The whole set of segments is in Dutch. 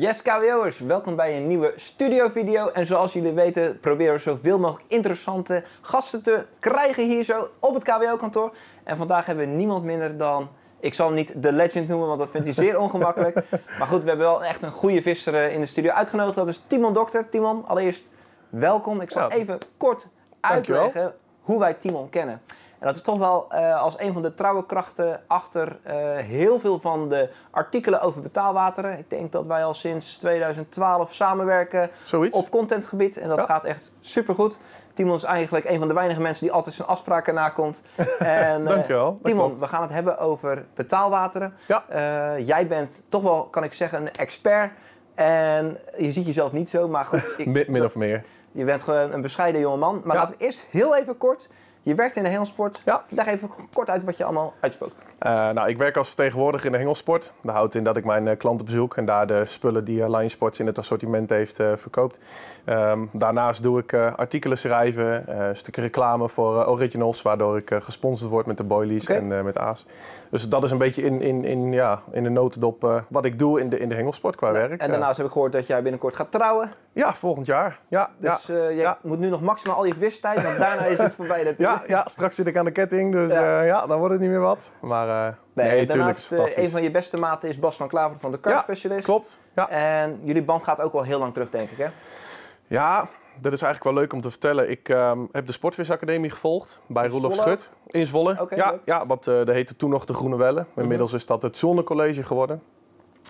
Yes KWO'ers, welkom bij een nieuwe studio-video. En zoals jullie weten proberen we zoveel mogelijk interessante gasten te krijgen hier zo op het KWO-kantoor. En vandaag hebben we niemand minder dan, ik zal hem niet de legend noemen, want dat vindt hij zeer ongemakkelijk. maar goed, we hebben wel echt een goede visser eh, in de studio uitgenodigd. Dat is Timon Dokter. Timon, allereerst welkom. Ik zal even kort uitleggen hoe wij Timon kennen. En dat is toch wel eh, als een van de trouwe krachten achter eh, heel veel van de artikelen over betaalwateren. Ik denk dat wij al sinds 2012 samenwerken Zoiets. op contentgebied. En dat Ja. gaat echt supergoed. Timon is eigenlijk een van de weinige mensen die altijd zijn afspraken nakomt. En, eh, Dankjewel, Timon, we gaan het hebben over betaalwateren. Ja. Jij bent toch wel, kan ik zeggen, een expert. En je ziet jezelf niet zo, maar goed. ik- Min, min of meer. je bent gewoon een bescheiden jongeman. Maar Ja. laten we eerst heel even kort. Je werkt in de hengelsport. Ja. Leg even kort uit wat je allemaal uitspookt. Eh, nou, ik werk als vertegenwoordiger in de hengelsport. Dat houdt in dat ik mijn eh, klanten bezoek en daar de spullen die uh, Lion Sports in het assortiment heeft eh, verkoopt. Ehm, daarnaast doe ik eh, artikelen schrijven, eh, een stukje reclame voor eh, originals, waardoor ik eh, gesponsord word met de boilies en eh, met Aas. Dus dat is een beetje in, in, in, ja, in de notendop eh, wat ik doe in de, in de hengelsport qua werk. En Eh, daarnaast heb ik gehoord dat jij binnenkort gaat trouwen. ja, volgend jaar. Ja, Dus ja. eh, je ja. moet nu nog maximaal al je vistijd, want daarna is het voorbij Ja, ja, straks zit ik aan de ketting, dus Ja. ja, ja dan wordt het niet meer wat. Maar eh Nee, nee, daarnaast eh, een van je beste maten is Bas van Klaver van de Car Ja, Specialist. Klopt, ja. En jullie band gaat ook al heel lang terug, denk ik, hè? Ja, dat is eigenlijk wel leuk om te vertellen. Ik ehm, heb de Sportvisacademie gevolgd bij In Roelof Zwolle? Schut in Zwolle. Ja, leuk. ja, wat eh dat heette toen nog de Groene Welle. Inmiddels is dat het Zonnecollege geworden.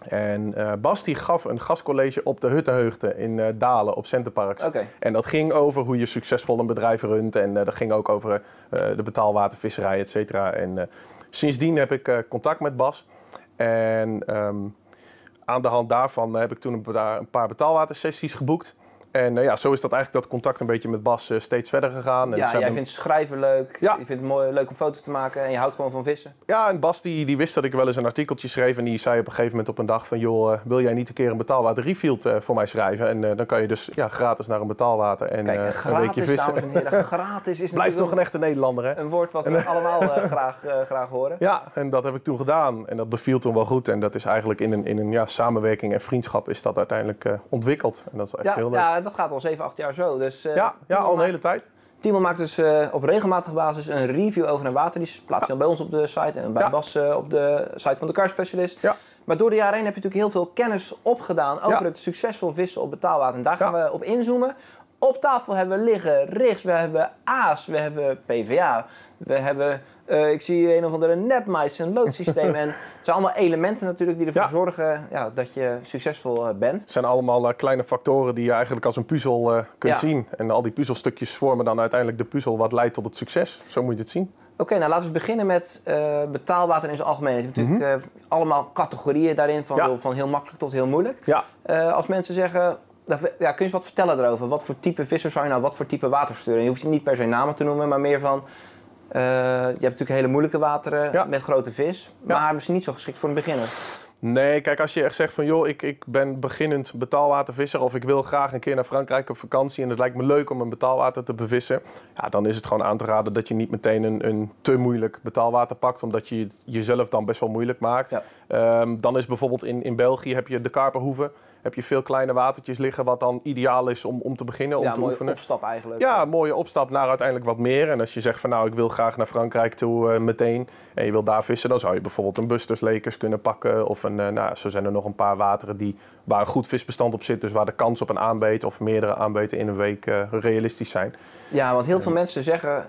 En eh, Bas die gaf een gastcollege op de Huttenheugde in eh, Dalen op Centerparks. En dat ging over hoe je succesvol een bedrijf runt. En eh, dat ging ook over de betaalwatervisserij, et cetera. En sindsdien heb ik contact met Bas. En ehm, aan de hand daarvan heb ik toen een paar betaalwatersessies geboekt. En eh, ja, zo is dat eigenlijk dat contact een beetje met Bas eh, steeds verder gegaan. En Ja, jij vindt schrijven leuk. Ja. Je vindt het mooi, leuk om foto's te maken. En je houdt gewoon van vissen. Ja, en Bas die, die wist dat ik wel eens een artikeltje schreef. En die zei op een gegeven moment op een dag van... joh, eh, wil jij niet een keer een betaalwater refield voor mij schrijven? En dan kan je dus ja, gratis naar een betaalwater en Kijk, een weekje vissen. dames en heren. Gratis is natuurlijk toch een echte Nederlander, hè? een woord wat we allemaal graag, graag horen. Ja, en dat heb ik toen gedaan. En dat beviel toen wel goed. En dat is eigenlijk in een, in een ja, samenwerking en vriendschap is dat uiteindelijk ontwikkeld. En dat is echt Ja, heel leuk. ja, dat gaat al 7, 8 jaar zo. Dus, eh, ja, ja, al een hele tijd. Timon maakt dus eh, op regelmatige basis een review over een water. Die plaatst hij dan bij ons op de site en bij Ja. Bas eh, op de site van de Car Specialist. Ja. Maar door de jaren heen heb je natuurlijk heel veel kennis opgedaan over Ja. het succesvol vissen op betaalwater. En daar gaan we op inzoomen. Op tafel hebben we liggen rigs, we hebben aas, we hebben PVA, we hebben, eh, ik zie een of andere nepmais, een loodsysteem. en het zijn allemaal elementen natuurlijk die ervoor Ja. zorgen ja, dat je succesvol eh, bent. Het zijn allemaal eh, kleine factoren die je eigenlijk als een puzzel kunt Ja. zien. En al die puzzelstukjes vormen dan uiteindelijk de puzzel wat leidt tot het succes. Zo moet je het zien. Oké, nou laten we beginnen met eh, betaalwater in zijn algemeen. Je hebt natuurlijk eh, allemaal categorieën daarin, van, Mhm. Ja. van heel makkelijk tot heel moeilijk. Ja, als mensen zeggen, ja, kun je wat vertellen erover? Wat voor type visser zou je nou, wat voor type water sturen? Je hoeft je niet per se namen te noemen, maar meer van... eh, je hebt natuurlijk hele moeilijke wateren Ja. met grote vis, Ja. maar misschien niet zo geschikt voor een beginner. Nee, kijk, als je echt zegt van joh, ik, ik ben beginnend betaalwatervisser of ik wil graag een keer naar Frankrijk op vakantie en het lijkt me leuk om een betaalwater te bevissen, ja, dan is het gewoon aan te raden dat je niet meteen een, een te moeilijk betaalwater pakt, omdat je het jezelf dan best wel moeilijk maakt. Ja. Ehm, dan is bijvoorbeeld in, in België heb je de Karperhoeven, heb je veel kleine watertjes liggen wat dan ideaal is om, om te beginnen, om ja, te mooie oefenen. opstap eigenlijk. Ja, een mooie opstap naar uiteindelijk wat meer. En als je zegt van nou, ik wil graag naar Frankrijk toe eh, meteen en je wil daar vissen, dan zou je bijvoorbeeld een Busters Lakers kunnen pakken. Of een, eh, nou, zo zijn er nog een paar wateren die, waar een goed visbestand op zit. Dus waar de kans op een aanbeet of meerdere aanbeten in een week eh, realistisch zijn. Ja, want heel veel mensen zeggen...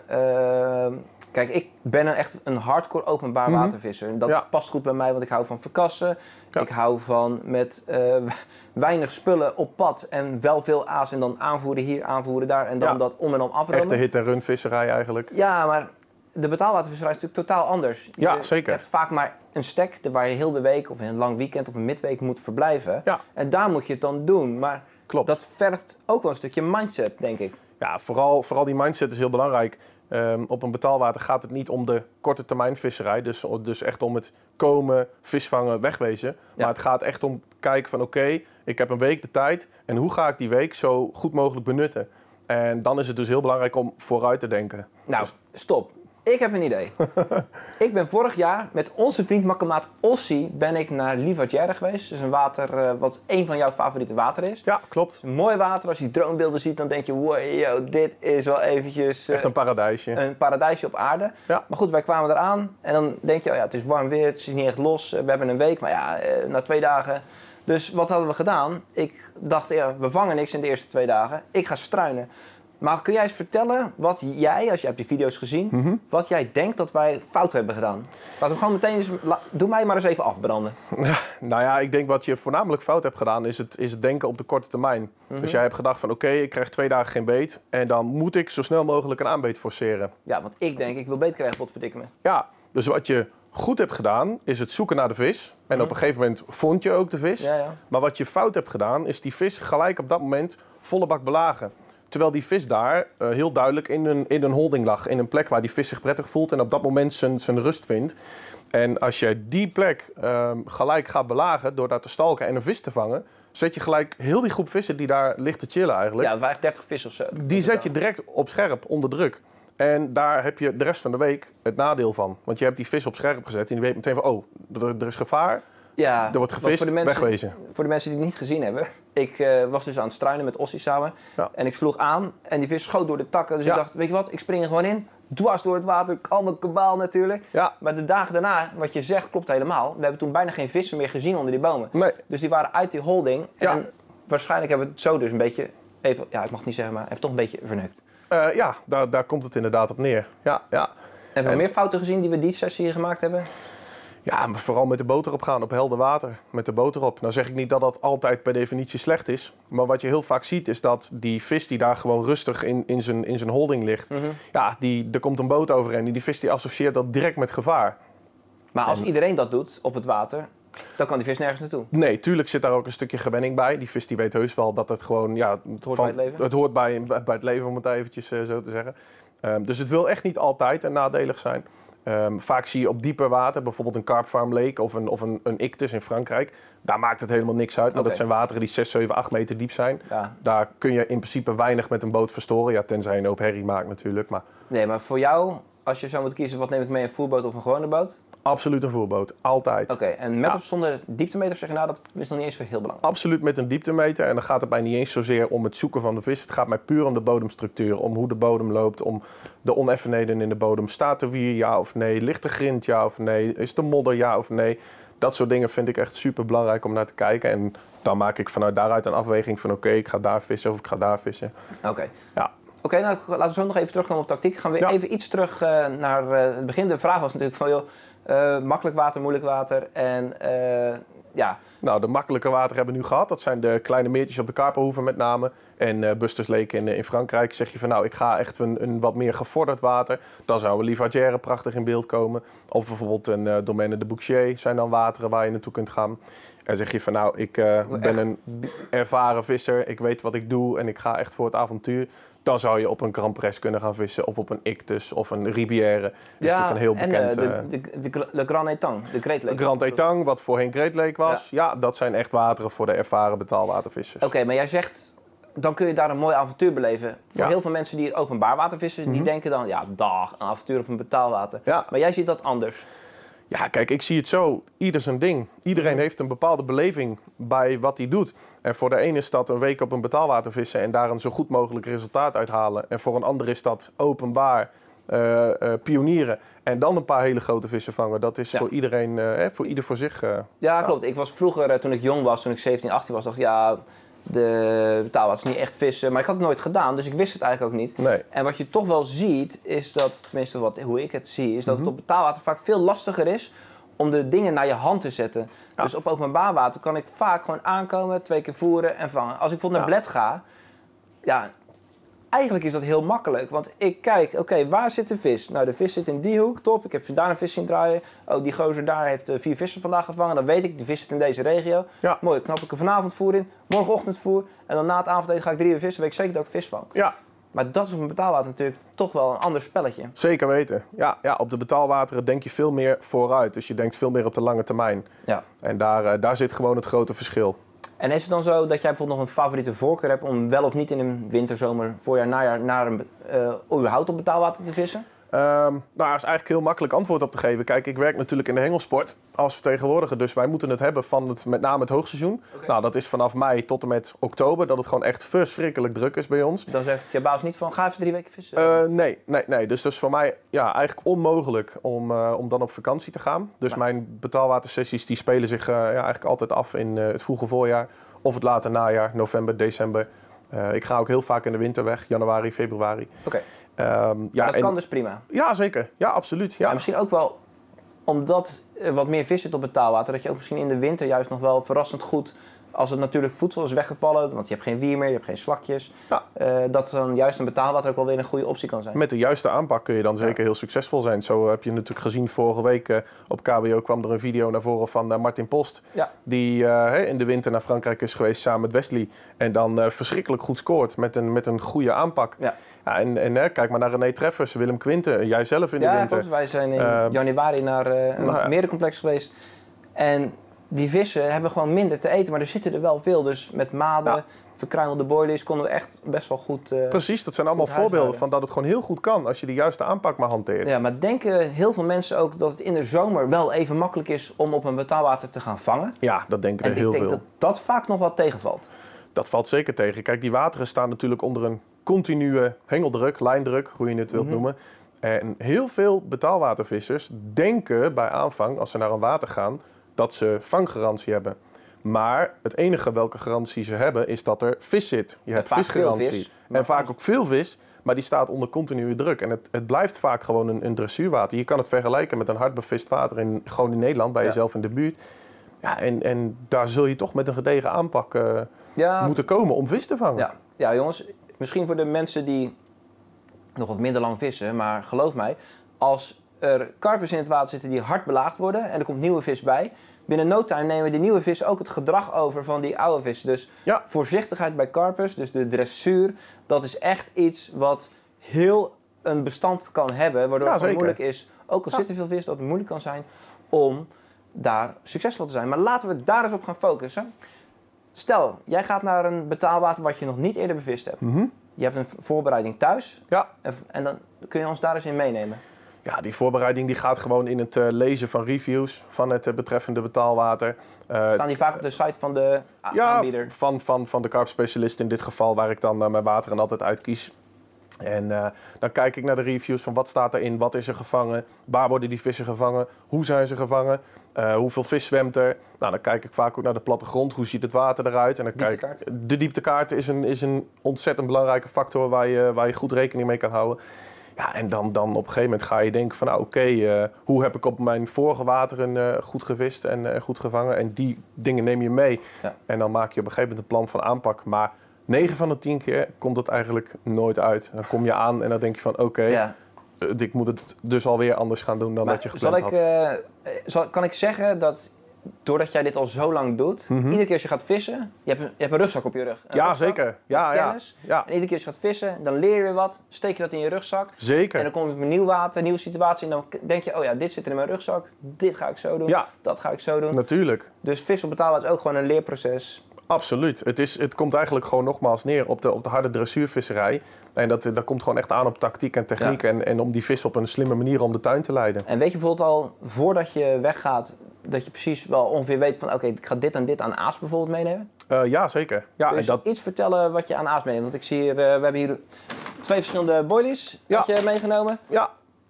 kijk, ik ben een echt een hardcore openbaar Mhm. watervisser. En dat Ja. past goed bij mij, want ik hou van verkassen. Ja. Ik hou van met eh, weinig spullen op pad en wel veel aas. En dan aanvoeren hier, aanvoeren daar. En dan Ja. dat om en om afromen. Echte hit-en-run visserij eigenlijk. Ja, maar de betaalwatervisserij is natuurlijk totaal anders. Ja, je, zeker. Je hebt vaak maar een stek waar je heel de week of een lang weekend of een midweek moet verblijven. Ja. En daar moet je het dan doen. Maar Klopt. dat vergt ook wel een stukje mindset, denk ik. Ja, vooral, vooral die mindset is heel belangrijk. Ehm, op een betaalwater gaat het niet om de korte termijn visserij. Dus, dus echt om het komen, visvangen, wegwezen. Maar het gaat echt om kijken van oké, ik heb een week de tijd. En hoe ga ik die week zo goed mogelijk benutten? En dan is het dus heel belangrijk om vooruit te denken. Nou, Dus- stop. Ik heb een idee. ik ben vorig jaar met onze vriend Makkemaat Ossie ben ik naar Livadière geweest. Dat is een water uh, wat een van jouw favoriete water is. Ja, klopt. Een mooi water. Als je droombeelden ziet, dan denk je, wow, dit is wel eventjes... Uh, Echt een paradijsje. Een paradijsje op aarde. Ja. Maar goed, wij kwamen eraan en dan denk je, oh ja, het is warm weer, het is niet echt los. We hebben een week, maar ja, na twee dagen... Dus wat hadden we gedaan? Ik dacht, ja, we vangen niks in de eerste twee dagen. Ik ga struinen. Maar kun jij eens vertellen wat jij, als je hebt die video's gezien, Mhm. wat jij denkt dat wij fout hebben gedaan? Laten we gewoon meteen eens, doe mij maar eens even afbranden. Nou ja, ik denk wat je voornamelijk fout hebt gedaan is het, is het denken op de korte termijn. Mhm. Dus jij hebt gedacht van oké, ik krijg twee dagen geen beet en dan moet ik zo snel mogelijk een aanbeet forceren. Ja, want ik denk, ik wil beet krijgen, potverdikke me. Ja, dus wat je goed hebt gedaan is het zoeken naar de vis. En Mhm. op een gegeven moment vond je ook de vis. Ja, ja. Maar wat je fout hebt gedaan is die vis gelijk op dat moment volle bak belagen. Terwijl die vis daar eh, heel duidelijk in een, in een holding lag. In een plek waar die vis zich prettig voelt en op dat moment zijn, zijn rust vindt. En als je die plek ehm, gelijk gaat belagen door daar te stalken en een vis te vangen... zet je gelijk heel die groep vissen die daar ligt te chillen eigenlijk... Ja, het waren echt 30 vissen of zo. die zet je direct op scherp, onder druk. En daar heb je de rest van de week het nadeel van. Want je hebt die vis op scherp gezet en die weet meteen van... oh, er, er is gevaar, Ja, er wordt gevist, voor de mensen, wegwezen. Voor de mensen die het niet gezien hebben. Ik eh, was dus aan het struinen met Ossie samen. Ja. En ik sloeg aan en die vis schoot door de takken. Dus Ja. ik dacht, weet je wat, ik spring er gewoon in. Dwars door het water, allemaal kabaal natuurlijk. Ja, Maar de dagen daarna, wat je zegt, klopt helemaal. We hebben toen bijna geen vissen meer gezien onder die bomen. nee. Dus die waren uit die holding. En waarschijnlijk hebben we het zo dus een beetje, even, ja ik mag het niet zeggen, maar heeft toch een beetje verneukt. Eh, ja, daar, daar komt het inderdaad op neer. Ja, ja. Hebben we En- meer fouten gezien die we die sessie gemaakt hebben? Ja, maar vooral met de boot erop gaan, op helder water. Met de boot erop. Nou zeg ik niet dat dat altijd per definitie slecht is. Maar wat je heel vaak ziet is dat die vis die daar gewoon rustig in, in, zijn, in zijn holding ligt... Mhm. Ja, die, er komt een boot overheen en die vis die associeert dat direct met gevaar. Maar als En- iedereen dat doet op het water, dan kan die vis nergens naartoe. Nee, tuurlijk zit daar ook een stukje gewenning bij. Die vis die weet heus wel dat het gewoon... Ja, het hoort bij het leven? Het hoort bij, bij het leven, om het eventjes eh, zo te zeggen. Ehm, dus het wil echt niet altijd een nadelig zijn. Ehm, vaak zie je op dieper water, bijvoorbeeld een carp farm lake of een, of een, een Ictus in Frankrijk. Daar maakt het helemaal niks uit. Want dat zijn wateren die 6, 7, 8 meter diep zijn. Ja. Daar kun je in principe weinig met een boot verstoren. Ja, tenzij je een hoop herrie maakt natuurlijk. Maar Nee, maar voor jou, als je zo moet kiezen, wat neem ik mee, een voerboot of een gewone boot? Absoluut een voerboot. Altijd. Oké, en met Ja. of zonder dieptemeter zeg je nou, dat is nog niet eens zo heel belangrijk. Absoluut met een dieptemeter. En dan gaat het mij niet eens zozeer om het zoeken van de vis. Het gaat mij puur om de bodemstructuur. Om hoe de bodem loopt. Om de oneffenheden in de bodem. Staat er wier, ja of nee? Ligt er grind, ja of nee? Is er modder, ja of nee? Dat soort dingen vind ik echt super belangrijk om naar te kijken. En dan maak ik vanuit daaruit een afweging van... oké, ik ga daar vissen of ik ga daar vissen. Oké. Ja. Oké, nou laten we zo nog even terugkomen op tactiek. Gaan we Ja. even iets terug eh, naar eh, het begin. De vraag was natuurlijk van, joh, eh, makkelijk water, moeilijk water. En eh, ja, Nou, de makkelijke water hebben we nu gehad. Dat zijn de kleine meertjes op de Karpenhoeven met name. En eh Busters Lake in, in Frankrijk. Zeg je van nou, ik ga echt een, een wat meer gevorderd water. Dan zou een prachtig in beeld komen. Of bijvoorbeeld een eh Domaine de Bouchier zijn dan wateren waar je naartoe kunt gaan. En zeg je van nou, ik eh, ben een ervaren visser. Ik weet wat ik doe en ik ga echt voor het avontuur. Dan zou je op een Grand Press kunnen gaan vissen. Of op een Ictus of een Ribière. Dat is natuurlijk een heel en bekend... eh, eh, de, de, de, de Grand Etang, de Great Lake. Grand Etang, wat voorheen Great Lake was. Ja. dat zijn echt wateren voor de ervaren betaalwatervissers. Oké, maar jij zegt, dan kun je daar een mooi avontuur beleven. Voor Ja. heel veel mensen die openbaar water vissen, die Mhm. denken dan, ja, dag, een avontuur op een betaalwater. Ja. Maar jij ziet dat anders. Ja, kijk, ik zie het zo. Ieder zijn ding. Iedereen heeft een bepaalde beleving bij wat hij doet. En voor de ene is dat een week op een betaalwater vissen en daar een zo goed mogelijk resultaat uithalen. En voor een ander is dat openbaar eh, eh, pionieren en dan een paar hele grote vissen vangen. Dat is Ja. voor iedereen, eh, voor ieder voor zich. Ja, klopt. Ik was vroeger, toen ik jong was, toen ik 17, 18 was, dacht ik, ja, de betaalwater is niet echt vissen. Maar ik had het nooit gedaan, dus ik wist het eigenlijk ook niet. Nee. En wat je toch wel ziet, is dat, tenminste wat, hoe ik het zie, is dat Mhm. het op betaalwater vaak veel lastiger is om de dingen naar je hand te zetten. Ja. Dus op openbaar water kan ik vaak gewoon aankomen, twee keer voeren en vangen. Als ik bijvoorbeeld naar Ja. Bled ga, ja, eigenlijk is dat heel makkelijk. Want ik kijk, oké, waar zit de vis? Nou, de vis zit in die hoek, top. Ik heb daar een vis zien draaien. Oh, die gozer daar heeft eh, vier vissen vandaag gevangen. Dan weet ik, die vis zit in deze regio. Ja. Mooi, knap ik er vanavond voer in, morgenochtend voer. En dan na het avondeten ga ik drie uur vissen, weet ik zeker dat ik vis vang. Ja, Maar dat is op een betaalwater natuurlijk toch wel een ander spelletje. zeker weten. Ja, ja, op de betaalwateren denk je veel meer vooruit. Dus je denkt veel meer op de lange termijn. Ja. En daar, eh, daar zit gewoon het grote verschil. En is het dan zo dat jij bijvoorbeeld nog een favoriete voorkeur hebt om wel of niet in een winter, zomer, voorjaar, najaar naar een, eh überhaupt op betaalwater te vissen? Ehm, nou, daar is eigenlijk heel makkelijk antwoord op te geven. Kijk, ik werk natuurlijk in de hengelsport als vertegenwoordiger. Dus wij moeten het hebben van het, met name het hoogseizoen. Nou, dat is vanaf mei tot en met oktober. Dat het gewoon echt verschrikkelijk druk is bij ons. Dan zegt je baas niet van ga even drie weken vissen. Eh, nee, nee, nee. Dus dat is voor mij ja, eigenlijk onmogelijk om, eh, om dan op vakantie te gaan. Dus mijn betaalwatersessies die spelen zich eh, ja, eigenlijk altijd af in het vroege voorjaar. Of het late najaar, november, december. Ik ga ook heel vaak in de winter weg, januari, februari. Oké, ja, ja, dat en- kan dus prima. ja, zeker. Ja, absoluut. Ja. Ja. misschien ook wel omdat er wat meer vis zit op het taalwater, dat je ook misschien in de winter juist nog wel verrassend goed, als het natuurlijk voedsel is weggevallen, want je hebt geen wier meer, je hebt geen slakjes, Ja. eh, dat dan juist een betaalwater ook wel weer een goede optie kan zijn. Met de juiste aanpak kun je dan zeker heel succesvol zijn. Zo heb je natuurlijk gezien vorige week eh, op KWO kwam er een video naar voren van eh, Martin Post. Ja. Die in de winter naar Frankrijk is geweest samen met Wesley. En dan verschrikkelijk goed scoort met een, met een goede aanpak. Ja. Ja, en en hè, kijk maar naar René Treffers, Willem Quinten, jij zelf in de ja, winter. klopt. Wij zijn in januari naar een nou ja. merencomplex geweest. En die vissen hebben gewoon minder te eten, maar er zitten er wel veel. Dus met maden, Ja. verkruimelde boilies konden we echt best wel goed... eh, Precies, dat zijn allemaal voorbeelden van dat het gewoon heel goed kan als je de juiste aanpak maar hanteert. ja, maar denken heel veel mensen ook dat het in de zomer wel even makkelijk is om op een betaalwater te gaan vangen? Ja, dat denken En er ik heel denk veel. dat dat vaak nog wat tegenvalt. Dat valt zeker tegen. Kijk, die wateren staan natuurlijk onder een continue hengeldruk, lijndruk, hoe je het wilt Mhm. noemen. En heel veel betaalwatervissers denken bij aanvang, als ze naar een water gaan, dat ze vanggarantie hebben. Maar het enige welke garantie ze hebben, is dat er vis zit. Je hebt visgarantie. vis, en vaak ook veel vis, maar die staat onder continue druk. En het, het blijft vaak gewoon een, een dressuurwater. Je kan het vergelijken met een hard bevist water, in, gewoon in Nederland, bij Ja. jezelf in de buurt. Ja, en, en daar zul je toch met een gedegen aanpak eh, Ja, moeten komen om vis te vangen. ja. ja, jongens, misschien voor de mensen die nog wat minder lang vissen, maar geloof mij, als er karpers in het water zitten die hard belaagd worden en er komt nieuwe vis bij, binnen no time nemen die nieuwe vissen ook het gedrag over van die oude vis. Dus Ja. voorzichtigheid bij karpers, dus de dressuur, dat is echt iets wat heel een bestand kan hebben, waardoor Ja, het moeilijk is, ook al Ja. zit er veel vis, dat het moeilijk kan zijn om daar succesvol te zijn. Maar laten we daar eens op gaan focussen. Stel, jij gaat naar een betaalwater wat je nog niet eerder bevist hebt. Mhm. Je hebt een voorbereiding thuis Ja. en, en dan kun je ons daar eens in meenemen. Ja, die voorbereiding die gaat gewoon in het eh, lezen van reviews van het eh, betreffende betaalwater. Eh, Staan die vaak op de site van de ja, aanbieder? van, van, van de karpspecialist in dit geval, waar ik dan eh, mijn wateren altijd uit kies. En dan kijk ik naar de reviews van wat staat erin, wat is er gevangen, waar worden die vissen gevangen, hoe zijn ze gevangen, hoeveel vis zwemt er. Nou, dan kijk ik vaak ook naar de plattegrond, hoe ziet het water eruit. En dan kijk, de dieptekaart is een, is een ontzettend belangrijke factor waar je, waar je goed rekening mee kan houden. Ja, en dan, dan op een gegeven moment ga je denken van, nou oké, eh, hoe heb ik op mijn vorige wateren eh, goed gevist en eh, goed gevangen? En die dingen neem je mee. Ja. En dan maak je op een gegeven moment een plan van aanpak. Maar 9 van de 10 keer komt het eigenlijk nooit uit. Dan kom je aan en dan denk je van, oké, ja. ik moet het dus alweer anders gaan doen dan Maar dat je zal gepland ik, had. eh, zal, kan ik zeggen dat doordat jij dit al zo lang doet, Mhm. iedere keer als je gaat vissen, je hebt een, je hebt een rugzak op je rug. Een Ja, rugzak zeker. Ja, ja, ja, En iedere keer als je gaat vissen, dan leer je weer wat, steek je dat in je rugzak. En zeker. dan kom je op een nieuw water, een nieuwe situatie. En dan denk je, oh ja, dit zit er in mijn rugzak. Dit ga ik zo doen. Ja, Dat ga ik zo doen. natuurlijk. Dus vissen op betaalbaar is ook gewoon een leerproces. Absoluut. Het, is, het komt eigenlijk gewoon nogmaals neer op de, op de harde dressuurvisserij. En dat, dat komt gewoon echt aan op tactiek en techniek. En, en om die vis op een slimme manier om de tuin te leiden. En weet je bijvoorbeeld al, voordat je weggaat, dat je precies wel ongeveer weet van... oké, ik ga dit en dit aan aas bijvoorbeeld meenemen. Eh, ja, zeker. Ja, je dat, iets vertellen wat je aan aas meeneemt? Want ik zie hier, eh, we hebben hier twee verschillende boilies Ja. je meegenomen. ja,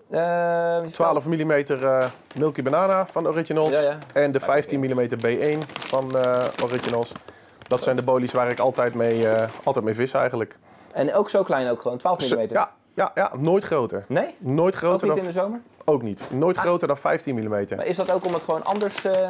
Eh, 12 mm eh, Milky Banana van Originals. Ja, ja. En de 15 mm B1 van eh, Originals. Dat zijn de bolies waar ik altijd mee, eh, altijd mee vis eigenlijk. En ook zo klein ook gewoon, 12 mm. Ja, ja, ja, nooit groter. Nee? Nooit Ook groter niet dan, in de zomer? Ook niet. Nooit Ah. groter dan 15 mm. Maar is dat ook om het gewoon anders, eh,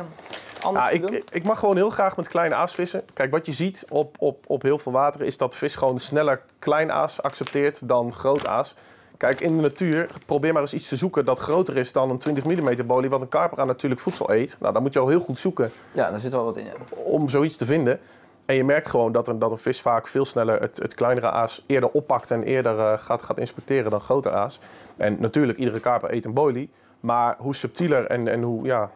anders Ja, te ik, doen? ik, ik mag gewoon heel graag met kleine aas vissen. Kijk, wat je ziet op, op, op heel veel wateren is dat vis gewoon sneller klein aas accepteert dan groot aas. Kijk, in de natuur, probeer maar eens iets te zoeken dat groter is dan een 20 mm bolie, wat een karper aan natuurlijk voedsel eet. Nou, dan moet je al heel goed zoeken Ja, daar zit wel wat in. ja. om zoiets te vinden. En je merkt gewoon dat een, dat een vis vaak veel sneller het, het kleinere aas eerder oppakt en eerder eh, gaat, gaat inspecteren dan groter aas. En natuurlijk, iedere karper eet een bolie. Maar hoe subtieler en, en hoe, ja,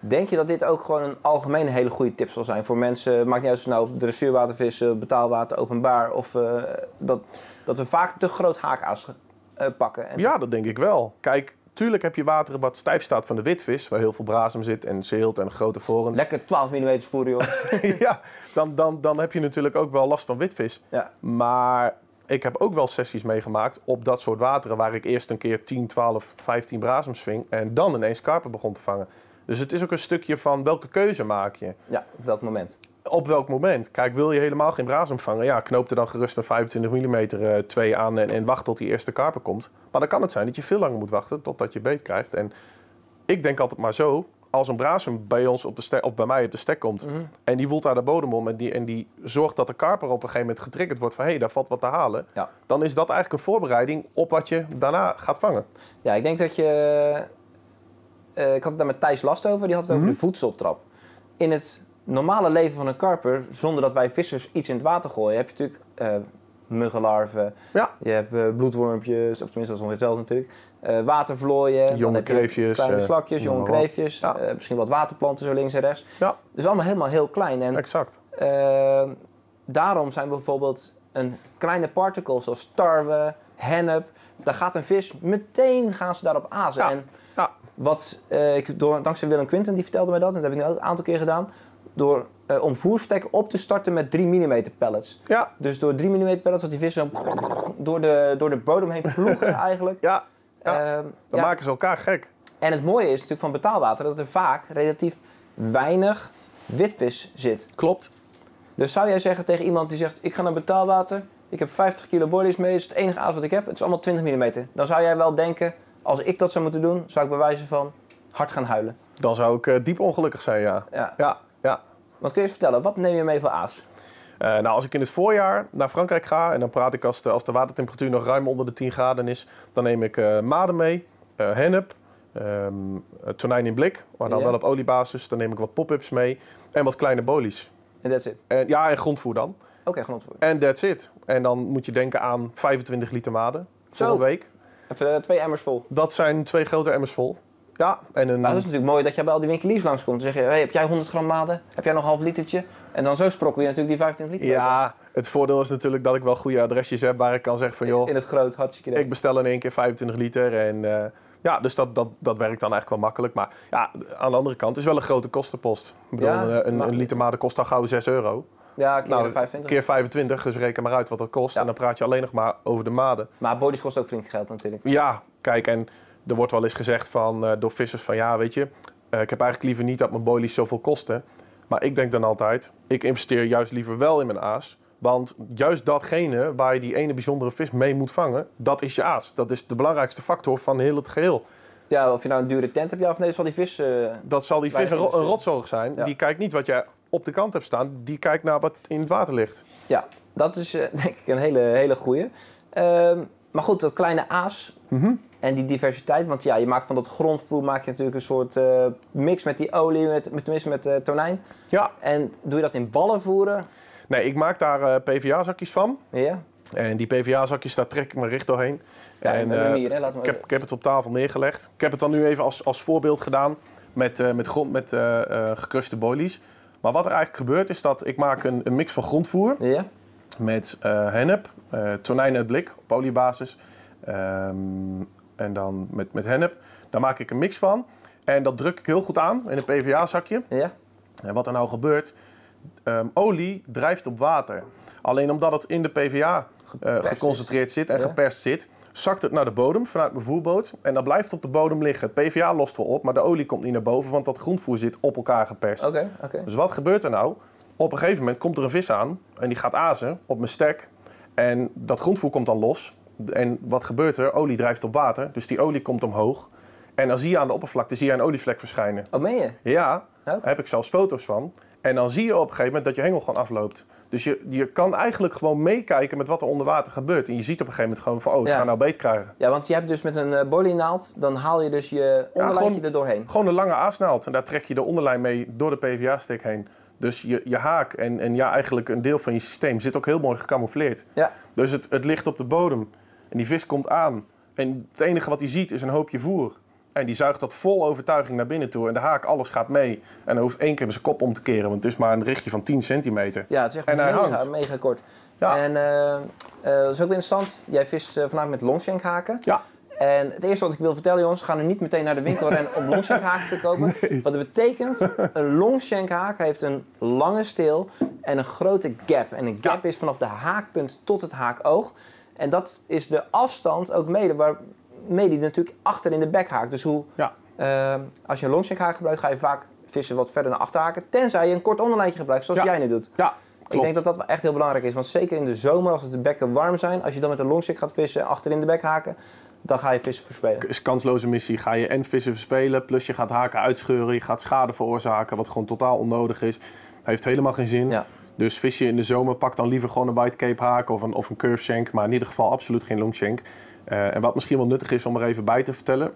Denk je dat dit ook gewoon een algemene hele goede tip zal zijn voor mensen? Maakt niet uit of ze nou op dressuurwater vissen, betaalwater, openbaar. Of eh, dat, dat we vaak te groot haakaas eh, pakken. En Ja, dat denk ik wel. Kijk, tuurlijk heb je water wat stijf staat van de witvis, waar heel veel brasem zit en zeelt en grote vorens. Lekker 12 mm voeren, joh. ja, dan, dan, dan heb je natuurlijk ook wel last van witvis. ja. Maar ik heb ook wel sessies meegemaakt op dat soort wateren waar ik eerst een keer 10, 12, 15 brasems ving en dan ineens karpen begon te vangen. Dus het is ook een stukje van welke keuze maak je. ja, op welk moment? Op welk moment? Kijk, wil je helemaal geen brasem vangen? Ja, knoop er dan gerust een 25 mm eh, twee aan en, en wacht tot die eerste karper komt. Maar dan kan het zijn dat je veel langer moet wachten totdat je beet krijgt. En ik denk altijd maar zo, als een brasem bij ons op de stek, of bij mij op de stek komt Mhm. en die woelt daar de bodem om en die, en die zorgt dat de karper op een gegeven moment getriggerd wordt van hé, hey, daar valt wat te halen. Ja. Dan is dat eigenlijk een voorbereiding op wat je daarna gaat vangen. Ja, ik denk dat je... eh, ik had het daar met Thijs Last over. Die had het over Mhm. de voedseltrap. In het normale leven van een karper, zonder dat wij vissers iets in het water gooien, heb je natuurlijk eh muggenlarven, Ja, je hebt eh, bloedwormpjes, of tenminste dat is ongeveer hetzelfde natuurlijk, eh, watervlooien, Jonge kreefjes, kleine slakjes, jonge kreefjes, Ja. misschien wat waterplanten zo links en rechts. ja, is allemaal helemaal heel klein. En exact. daarom zijn bijvoorbeeld een kleine particle zoals tarwe, hennep, daar gaat een vis meteen gaan ze daarop azen. Ja. En Ja. wat ik door, dankzij Willem Quinten, die vertelde mij dat, en dat heb ik nu ook een aantal keer gedaan, door eh, om voerstek op te starten met 3 mm pellets. Ja, Dus door 3 mm pellets dat die vissen dan door de, door de bodem heen ploegen eigenlijk. ja, Ja. Ehm, dan ja. maken ze elkaar gek. En het mooie is natuurlijk van betaalwater dat er vaak relatief weinig witvis zit. Klopt. Dus zou jij zeggen tegen iemand die zegt: Ik ga naar betaalwater, ik heb 50 kilo boilies mee, dat is het enige aas wat ik heb, het is allemaal 20 mm. Dan zou jij wel denken: Als ik dat zou moeten doen, zou ik bij wijze van hard gaan huilen. Dan zou ik eh, diep ongelukkig zijn. Ja, ja. Wat kun je eens vertellen? Wat neem je mee voor aas? Eh, nou, als ik in het voorjaar naar Frankrijk ga en dan praat ik als de, als de watertemperatuur nog ruim onder de 10 graden is, dan neem ik eh maden mee, eh, hennep, ehm, eh, tonijn in blik, maar dan Ja. wel op oliebasis. Dan neem ik wat pop-ups mee en wat kleine bolies. En that's it. En, ja, en grondvoer dan. Oké, grondvoer. En that's it. En dan moet je denken aan 25 liter maden voor een week. Even twee emmers vol. Dat zijn twee grote emmers vol. Ja, en een... Maar dat is natuurlijk mooi dat jij bij al die winkeliers langskomt. Dan zeg je: hey, Heb jij 100 gram maden? Heb jij nog een half litertje? En dan zo sprokkel je natuurlijk die 25 liter. ja, het voordeel is natuurlijk dat ik wel goede adresjes heb waar ik kan zeggen van joh, In het groot, hartstikke idee. ik bestel in één keer 25 liter. En eh, ja, dus dat, dat, dat werkt dan eigenlijk wel makkelijk. Maar ja, aan de andere kant het is wel een grote kostenpost. Ik bedoel, Ja, een, een, liter maden kost al gauw 6 euro. Ja, keer Nou, 25. Keer 25, dus reken maar uit wat dat kost. Ja. En dan praat je alleen nog maar over de maden. Maar bodies kost ook flink geld natuurlijk. Ja, kijk, en er wordt wel eens gezegd van, eh, door vissers van ja, weet je, eh, ik heb eigenlijk liever niet dat mijn boilies zoveel kosten. Maar ik denk dan altijd, ik investeer juist liever wel in mijn aas. Want juist datgene waar je die ene bijzondere vis mee moet vangen, dat is je aas. Dat is de belangrijkste factor van heel het geheel. Ja, of je nou een dure tent hebt, ja of nee, zal die vis... eh, Dat zal die vis een, ro- een rotzorg zijn. Ja. Die kijkt niet wat jij op de kant hebt staan, die kijkt naar wat in het water ligt. ja, dat is denk ik een hele, hele goeie. Ehm, maar goed, dat kleine aas Mhm. en die diversiteit. Want ja, je maakt van dat grondvoer maak je natuurlijk een soort eh, mix met die olie, met, met, tenminste met eh, tonijn. Ja, En doe je dat in ballen voeren? nee, ik maak daar eh, PVA-zakjes van. Ja? En die PVA-zakjes, daar trek ik mijn richt doorheen. Ja, en, hè? Laten we Ik heb, ik heb het op tafel neergelegd. Ik heb het dan nu even als, als voorbeeld gedaan met, met, grond, met gekruste boilies. Maar wat er eigenlijk gebeurt is dat ik maak een, een mix van grondvoer Ja? Met eh hennep, eh tonijn uit blik op oliebasis ehm, en dan met, met hennep. Daar maak ik een mix van en dat druk ik heel goed aan in een PVA-zakje. Ja? En wat er nou gebeurt, ehm, olie drijft op water. Alleen omdat het in de PVA eh, geconcentreerd zit en Ja. geperst zit, zakt het naar de bodem vanuit mijn voerboot. En dat blijft op de bodem liggen. Het PVA lost wel op, maar de olie komt niet naar boven, want dat grondvoer zit op elkaar geperst. Oké, oké. Dus wat gebeurt er nou? Op een gegeven moment komt er een vis aan en die gaat azen op mijn stek. En dat grondvoer komt dan los. En wat gebeurt er? Olie drijft op water, dus die olie komt omhoog. En dan zie je aan de oppervlakte zie je een olievlek verschijnen. Oh, meen je? Ja, daar heb ik zelfs foto's van. En dan zie je op een gegeven moment dat je hengel gewoon afloopt. Dus je, je kan eigenlijk gewoon meekijken met wat er onder water gebeurt. En je ziet op een gegeven moment gewoon van, oh, ik Ja. ga nou beet krijgen. Ja, want je hebt dus met een uh, bolienaald, dan haal je dus je onderlijntje gewoon- er doorheen. Gewoon een lange aasnaald. En daar trek je de onderlijn mee door de PVA-stick heen. Dus je, je haak en, en ja, eigenlijk een deel van je systeem zit ook heel mooi gecamoufleerd. Ja. Dus het, het ligt op de bodem. En die vis komt aan. En het enige wat hij ziet is een hoopje voer. En die zuigt dat vol overtuiging naar binnen toe. En de haak, alles gaat mee. En hij hoeft één keer zijn kop om te keren. Want het is maar een richtje van 10 centimeter. Ja, het is echt En mega, hangt. mega kort. Ja. En eh, Eh, dat is ook interessant. Jij vist uh, vandaag met longshankhaken. Ja. En het eerste wat ik wil vertellen, jongens, gaan nu niet meteen naar de winkel rennen om longshankhaken te kopen. Wat het betekent, een longshankhaak heeft een lange steel en een grote gap. En een gap is vanaf de haakpunt tot het haakoog. En dat is de afstand ook mede waarmee die natuurlijk achter in de bek haakt. Dus hoe, Ja. eh, als je een longshankhaak gebruikt, ga je vaak vissen wat verder naar achter haken. Tenzij je een kort onderlijntje gebruikt, zoals Ja. jij nu doet. Ja, klopt. Ik denk dat dat wel echt heel belangrijk is. Want zeker in de zomer, als het de bekken warm zijn, als je dan met een longshank gaat vissen en achter in de bek haken, dan ga je vissen verspelen. is kansloze missie. Ga je en vissen verspelen, plus je gaat haken uitscheuren, je gaat schade veroorzaken, wat gewoon totaal onnodig is. Heeft helemaal geen zin. Ja. Dus vis je in de zomer, pak dan liever gewoon een white cape haak of een, of een curve shank, maar in ieder geval absoluut geen longshank. Eh en wat misschien wel nuttig is om er even bij te vertellen.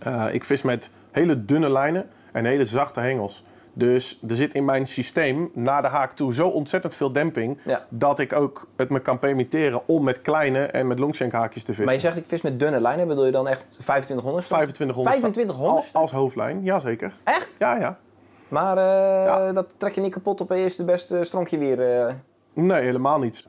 eh, ik vis met hele dunne lijnen en hele zachte hengels. Dus er zit in mijn systeem naar de haak toe zo ontzettend veel demping Ja. dat ik ook het me kan permitteren om met kleine en met longshank haakjes te vissen. Maar je zegt ik vis met dunne lijnen, bedoel je dan echt 2500? 2500 2500? Al- als hoofdlijn, jazeker. Echt? Ja, ja. Maar eh, Ja. dat trek je niet kapot op je eerste beste stronkje weer. eh. Nee, helemaal niet.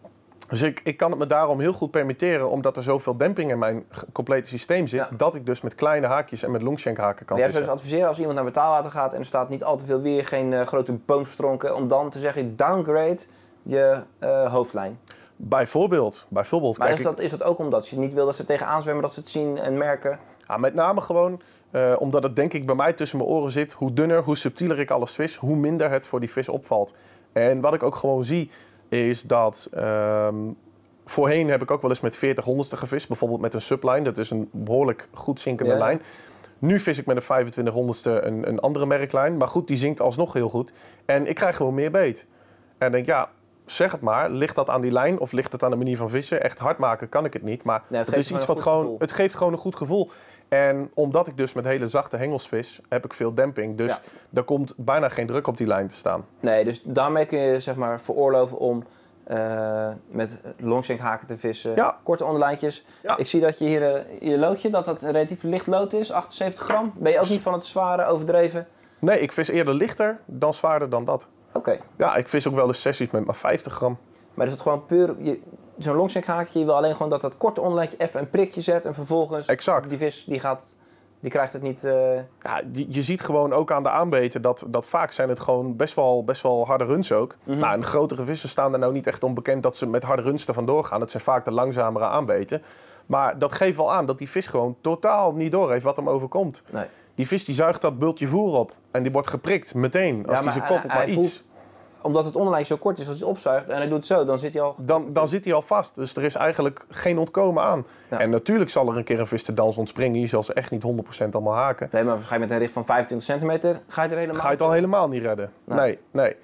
Dus ik, ik kan het me daarom heel goed permitteren, omdat er zoveel demping in mijn complete systeem zit, Ja. dat ik dus met kleine haakjes en met longshank haken kan Maar jij zou dus adviseren als iemand naar betaalwater gaat en er staat niet al te veel weer, geen eh, grote boomstronken, om dan te zeggen downgrade je eh, hoofdlijn. Bijvoorbeeld, bijvoorbeeld. Maar kijk, is dat, is dat ook omdat je niet wil dat ze tegenaan zwemmen, dat ze het zien en merken? Ja, met name gewoon eh, omdat het denk ik bij mij tussen mijn oren zit. Hoe dunner, hoe subtieler ik alles vis, hoe minder het voor die vis opvalt. En wat ik ook gewoon zie, is dat... ehm, voorheen heb ik ook wel eens met 40 honderdste gevist. Bijvoorbeeld met een subline. Dat is een behoorlijk goed zinkende Ja. lijn. Nu vis ik met een 25 honderdste een, een andere merklijn. Maar goed, die zinkt alsnog heel goed. En ik krijg gewoon meer beet. En denk, ja, zeg het maar. Ligt dat aan die lijn of ligt het aan de manier van vissen? Echt hard maken kan ik het niet. Maar Nee, het is iets wat gewoon... gevoel. Het geeft gewoon een goed gevoel. En omdat ik dus met hele zachte hengels vis, heb ik veel demping. Dus Ja. er komt bijna geen druk op die lijn te staan. Nee, dus daarmee kun je zeg maar veroorloven om eh, met longshank haken te vissen. Ja. Korte onderlijntjes. Ja. Ik zie dat je hier eh, je loodje, dat dat een relatief licht lood is, 78 gram. Ben je ook niet van het zware overdreven? Nee, ik vis eerder lichter dan zwaarder dan dat. Oké. Ja, ik vis ook wel eens sessies met maar 50 gram. Maar is het gewoon puur, je- zo'n longshank haakje, je wil alleen gewoon dat dat korte onderlijntje even een prikje zet en vervolgens Exact. die vis die gaat, die krijgt het niet... eh, Ja, je, je ziet gewoon ook aan de aanbeten dat, dat vaak zijn het gewoon best wel, best wel harde runs ook. Mhm. Nou, en grotere vissen staan er nou niet echt onbekend dat ze met harde runs er vandoor gaan. Het zijn vaak de langzamere aanbeten. Maar dat geeft wel aan dat die vis gewoon totaal niet door heeft wat hem overkomt. nee. Die vis die zuigt dat bultje voer op en die wordt geprikt meteen als Ja, hij zijn kop op maar iets. voelt- Omdat het onderlijntje zo kort is, als hij het opzuigt en hij doet het zo, dan zit hij al... Dan, dan zit hij al vast. Dus er is eigenlijk geen ontkomen aan. Ja. En natuurlijk zal er een keer een vis te dans ontspringen. Je zal ze echt niet 100% allemaal haken. Nee, maar waarschijnlijk met een richt van 25 centimeter ga je er helemaal... Ga je het al helemaal niet redden. Nee. Nee, nee.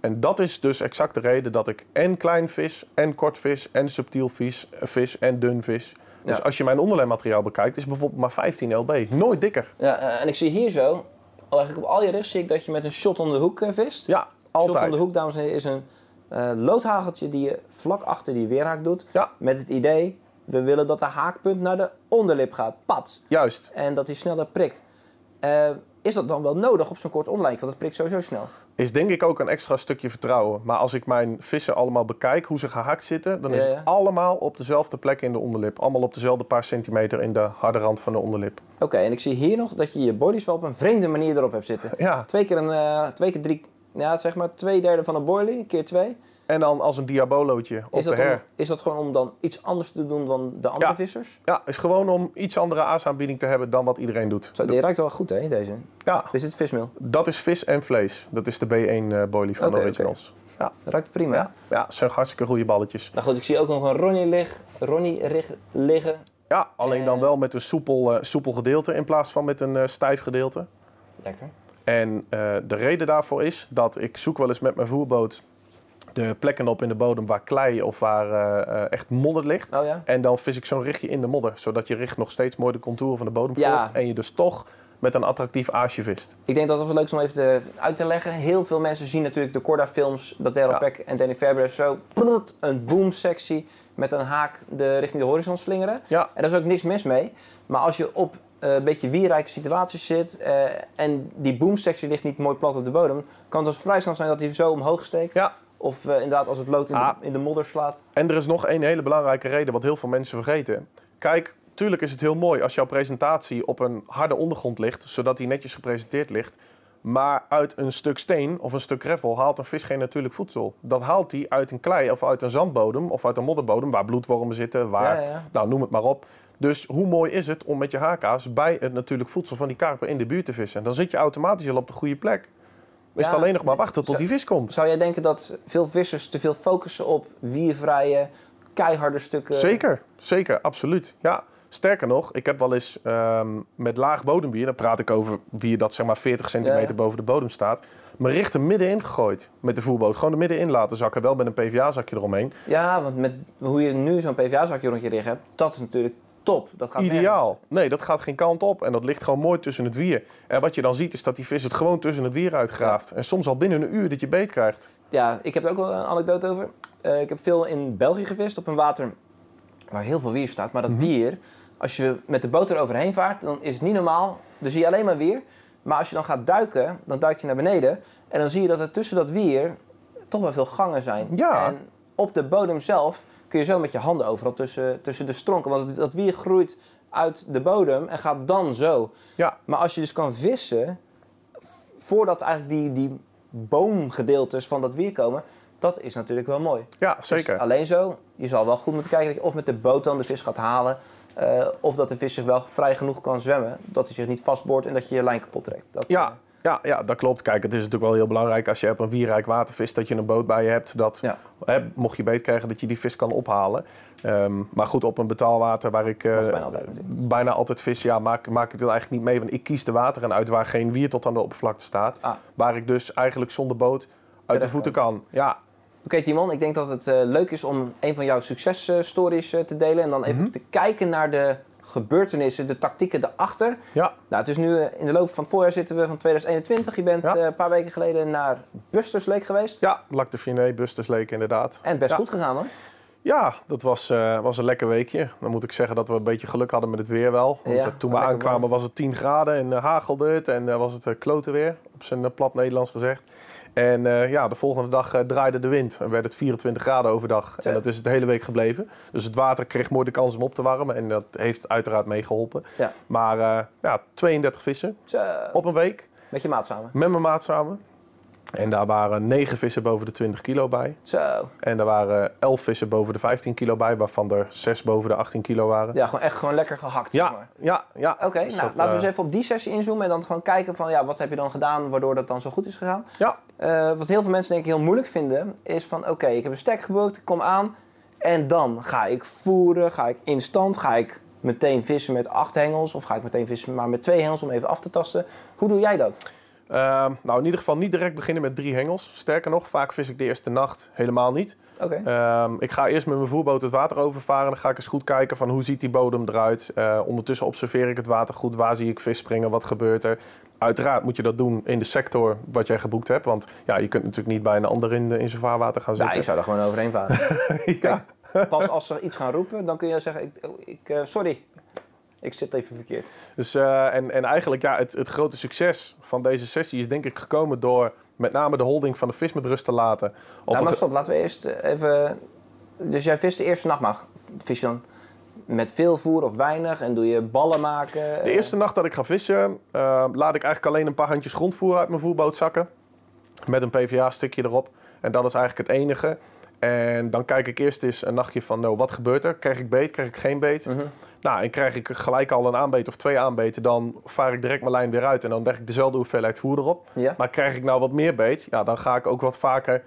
En dat is dus exact de reden dat ik en klein vis, en kort vis, en subtiel vis, vis en dun vis. Dus Ja. als je mijn onderlijnmateriaal bekijkt, is bijvoorbeeld maar 15 lb. Nooit dikker. Ja, eh, en ik zie hier zo, al eigenlijk op al je rigs zie ik dat je met een shot om de hoek eh, vist. Ja, Shot om de altijd. hoek, dames en heren, is een eh, loodhageltje die je vlak achter die weerhaak doet. Ja. Met het idee, we willen dat de haakpunt naar de onderlip gaat. Pats. Juist. En dat hij sneller prikt. Eh, is dat dan wel nodig op zo'n kort onderlijntje? Want het prikt sowieso snel. Is denk ik ook een extra stukje vertrouwen. Maar als ik mijn vissen allemaal bekijk, hoe ze gehaakt zitten, dan is ja. het allemaal op dezelfde plek in de onderlip. Allemaal op dezelfde paar centimeter in de harde rand van de onderlip. Oké, en ik zie hier nog dat je je bodies wel op een vreemde manier erop hebt zitten. Ja, Twee keer een, eh, twee keer drie, ja, zeg maar twee derde van een boilie, keer twee. en dan als een diabolootje op Is de dat, om, her. is dat gewoon om dan iets anders te doen dan de andere Ja. vissers? Ja, is gewoon om iets andere aasaanbieding te hebben dan wat iedereen doet. Zo, die ruikt wel goed hè, deze. Ja, Is dit vismeel? dat is vis en vlees. Dat is de B1 eh boilie van de originals. Dat ruikt prima. Ja, ja, zijn hartstikke goede balletjes. Nou goed, ik zie ook nog een Ronnie, lig, Ronnie rig, liggen. Ja, alleen dan Eh. wel met een soepel, eh, soepel gedeelte in plaats van met een stijf gedeelte. Lekker. En eh, de reden daarvoor is dat ik zoek wel eens met mijn voerboot de plekken op in de bodem waar klei of waar eh, eh, echt modder ligt. Oh ja? En dan vis ik zo'n richtje in de modder, zodat je richt nog steeds mooi de contouren van de bodem Ja. volgt. En je dus toch met een attractief aasje vist. Ik denk dat het wel leuk is om even te, uit te leggen. Heel veel mensen zien natuurlijk de Corda-films, dat Daryl Ja. Peck en Danny Faber zo prrrt, een boom-sectie met een haak de, richting de horizon slingeren. Ja, En daar is ook niks mis mee. Maar als je op eh, een beetje wierrijke situaties zit eh, en die boom-sectie ligt niet mooi plat op de bodem, kan het dus vrij snel zijn dat hij zo omhoog steekt. ja, Of eh, inderdaad als het lood in, Ah. de, in de modder slaat. En er is nog één hele belangrijke reden wat heel veel mensen vergeten. Kijk, tuurlijk is het heel mooi als jouw presentatie op een harde ondergrond ligt, zodat die netjes gepresenteerd ligt. Maar uit een stuk steen of een stuk gravel haalt een vis geen natuurlijk voedsel. Dat haalt hij uit een klei of uit een zandbodem of uit een modderbodem waar bloedwormen zitten, waar, Ja, ja, ja. nou noem het maar op. Dus hoe mooi is het om met je HK's bij het natuurlijk voedsel van die karper in de buurt te vissen? Dan zit je automatisch al op de goede plek. Is Ja, het alleen nog maar wachten tot die vis komt. Zou jij denken dat veel vissers te veel focussen op wiervrije, keiharde stukken? Zeker, zeker, absoluut. Ja, sterker nog, ik heb wel eens ehm, met laag bodembier, dan praat ik over bier dat zeg maar 40 centimeter ja. boven de bodem staat, mijn richter middenin gegooid met de voerboot. Gewoon er middenin laten zakken, wel met een PVA-zakje eromheen. Ja, want met hoe je nu zo'n PVA-zakje rond je rug hebt, dat is natuurlijk top. Dat gaat Ideaal. Nee, dat gaat geen kant op en dat ligt gewoon mooi tussen het wier. En wat je dan ziet is dat die vis het gewoon tussen het wier uitgraaft. En soms al binnen een uur dat je beet krijgt. Ja, ik heb er ook wel een anekdote over. Eh, ik heb veel in België gevist op een water waar heel veel wier staat. Maar dat wier, als je met de boot eroverheen vaart, dan is het niet normaal. Dan zie je alleen maar wier. Maar als je dan gaat duiken, dan duik je naar beneden. En dan zie je dat er tussen dat wier toch wel veel gangen zijn. Ja. En op de bodem zelf kun je zo met je handen overal tussen, tussen de stronken. Want dat wier groeit uit de bodem en gaat dan zo. Ja, Maar als je dus kan vissen, voordat eigenlijk die, die boomgedeeltes van dat wier komen, dat is natuurlijk wel mooi. ja Dus zeker. alleen zo, je zal wel goed moeten kijken dat je of met de boot dan de vis gaat halen, eh, of dat de vis zich wel vrij genoeg kan zwemmen, dat hij zich niet vastboort en dat je je lijn kapot trekt. Dat, Ja, eh, ja, ja, dat klopt. Kijk, het is natuurlijk wel heel belangrijk als je op een wierrijk water vist dat je een boot bij je hebt. Dat, Ja. hè, mocht je beet krijgen, dat je die vis kan ophalen. Ehm, maar goed, op een betaalwater waar ik eh, bijna altijd natuurlijk. bijna altijd vis, ja, maak, maak ik dat eigenlijk niet mee. Want ik kies de wateren uit waar geen wier tot aan de oppervlakte staat. Ah. Waar ik dus eigenlijk zonder boot uit de voeten kan. Ja, Oké Timon, ik denk dat het eh, leuk is om een van jouw successtories eh, te delen en dan even Mhm. te kijken naar de gebeurtenissen, de tactieken erachter. ja, Nou, het is nu eh, in de loop van het voorjaar zitten we van 2021. Je bent Ja. eh, een paar weken geleden naar Busters Lake geweest. ja Lac de Finet, Busters Lake inderdaad. En best Ja. goed gegaan hoor. Ja, dat was, eh, was een lekker weekje. Dan moet ik zeggen dat we een beetje geluk hadden met het weer wel. Want Ja, toen we aankwamen was het 10 graden en hagelde het. En was het klote weer, op zijn plat Nederlands gezegd. En eh, ja, de volgende dag eh, draaide de wind en werd het 24 graden overdag. En dat is het de hele week gebleven. Dus het water kreeg mooi de kans om op te warmen. En dat heeft uiteraard meegeholpen. Ja. Maar eh, ja, 32 vissen op een week. met je maat samen. Met mijn maat samen. En daar waren 9 vissen boven de 20 kilo bij. Zo. En er waren 11 vissen boven de 15 kilo bij, waarvan er 6 boven de 18 kilo waren. Ja, gewoon echt gewoon lekker gehakt. zeg Ja, maar. ja, ja. Oké, Dus nou dat, laten we eh, eens even op die sessie inzoomen en dan gewoon kijken van ja, wat heb je dan gedaan waardoor dat dan zo goed is gegaan. Ja, Eh, wat heel veel mensen denk ik heel moeilijk vinden is van oké, ik heb een stek geboekt, ik kom aan en dan ga ik voeren, ga ik instant, ga ik meteen vissen met acht hengels of ga ik meteen vissen maar met twee hengels om even af te tasten. Hoe doe jij dat? Ehm, nou in ieder geval niet direct beginnen met drie hengels. Sterker nog, vaak vis ik de eerste nacht helemaal niet. Oké. Ehm, ik ga eerst met mijn voerboot het water overvaren. Dan ga ik eens goed kijken van hoe ziet die bodem eruit. Eh, ondertussen observeer ik het water goed. Waar zie ik vis springen? Wat gebeurt er? Uiteraard moet je dat doen in de sector wat jij geboekt hebt. Want ja, je kunt natuurlijk niet bij een ander in, de- in zijn vaarwater gaan Ja, zitten. ik zou er gewoon overheen varen. ja. Pas als ze iets gaan roepen, dan kun je zeggen, ik, ik, eh, sorry, ik zit even verkeerd. Dus, eh, en, en eigenlijk ja, het, het grote succes van deze sessie is denk ik gekomen door met name de holding van de vis met rust te laten. Op Nou, maar stop, laten we eerst eh, even... Dus jij vist de eerste nacht, maar vis je dan met veel voer of weinig? En doe je ballen maken? De eerste nacht dat ik ga vissen, eh, laat ik eigenlijk alleen een paar handjes grondvoer uit mijn voerboot zakken. Met een PVA-stukje erop. En dat is eigenlijk het enige. En dan kijk ik eerst eens een nachtje van, nou, wat gebeurt er? Krijg ik beet, krijg ik geen beet? Mhm. Nou, en krijg ik gelijk al een aanbeet of twee aanbeten, dan vaar ik direct mijn lijn weer uit. En dan leg ik dezelfde hoeveelheid voer erop. Ja. Maar krijg ik nou wat meer beet, ja, dan ga ik ook wat vaker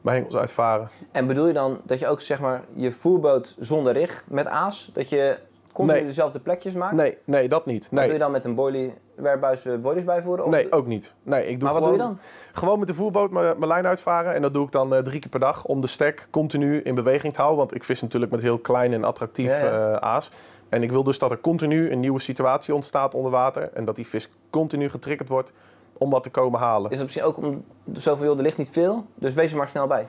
mijn hengels uitvaren. En bedoel je dan dat je ook zeg maar je voerboot zonder rig met aas, dat je continu Nee. dezelfde plekjes maakt? Nee, nee, dat niet. Wat doe je Nee, dan met een boilie, warebuis eh, boilies bijvoeren? Of nee ook niet. Nee, ik doe maar wat gewoon, doe je dan? Gewoon met de voerboot mijn mijn lijn uitvaren. En dat doe ik dan eh, drie keer per dag om de stek continu in beweging te houden. Want ik vis natuurlijk met heel klein en attractief Ja, ja. eh, aas. En ik wil dus dat er continu een nieuwe situatie ontstaat onder water. En dat die vis continu getriggerd wordt om wat te komen halen. Is dat misschien ook om zoveel joh, er ligt niet veel, dus wees er maar snel bij.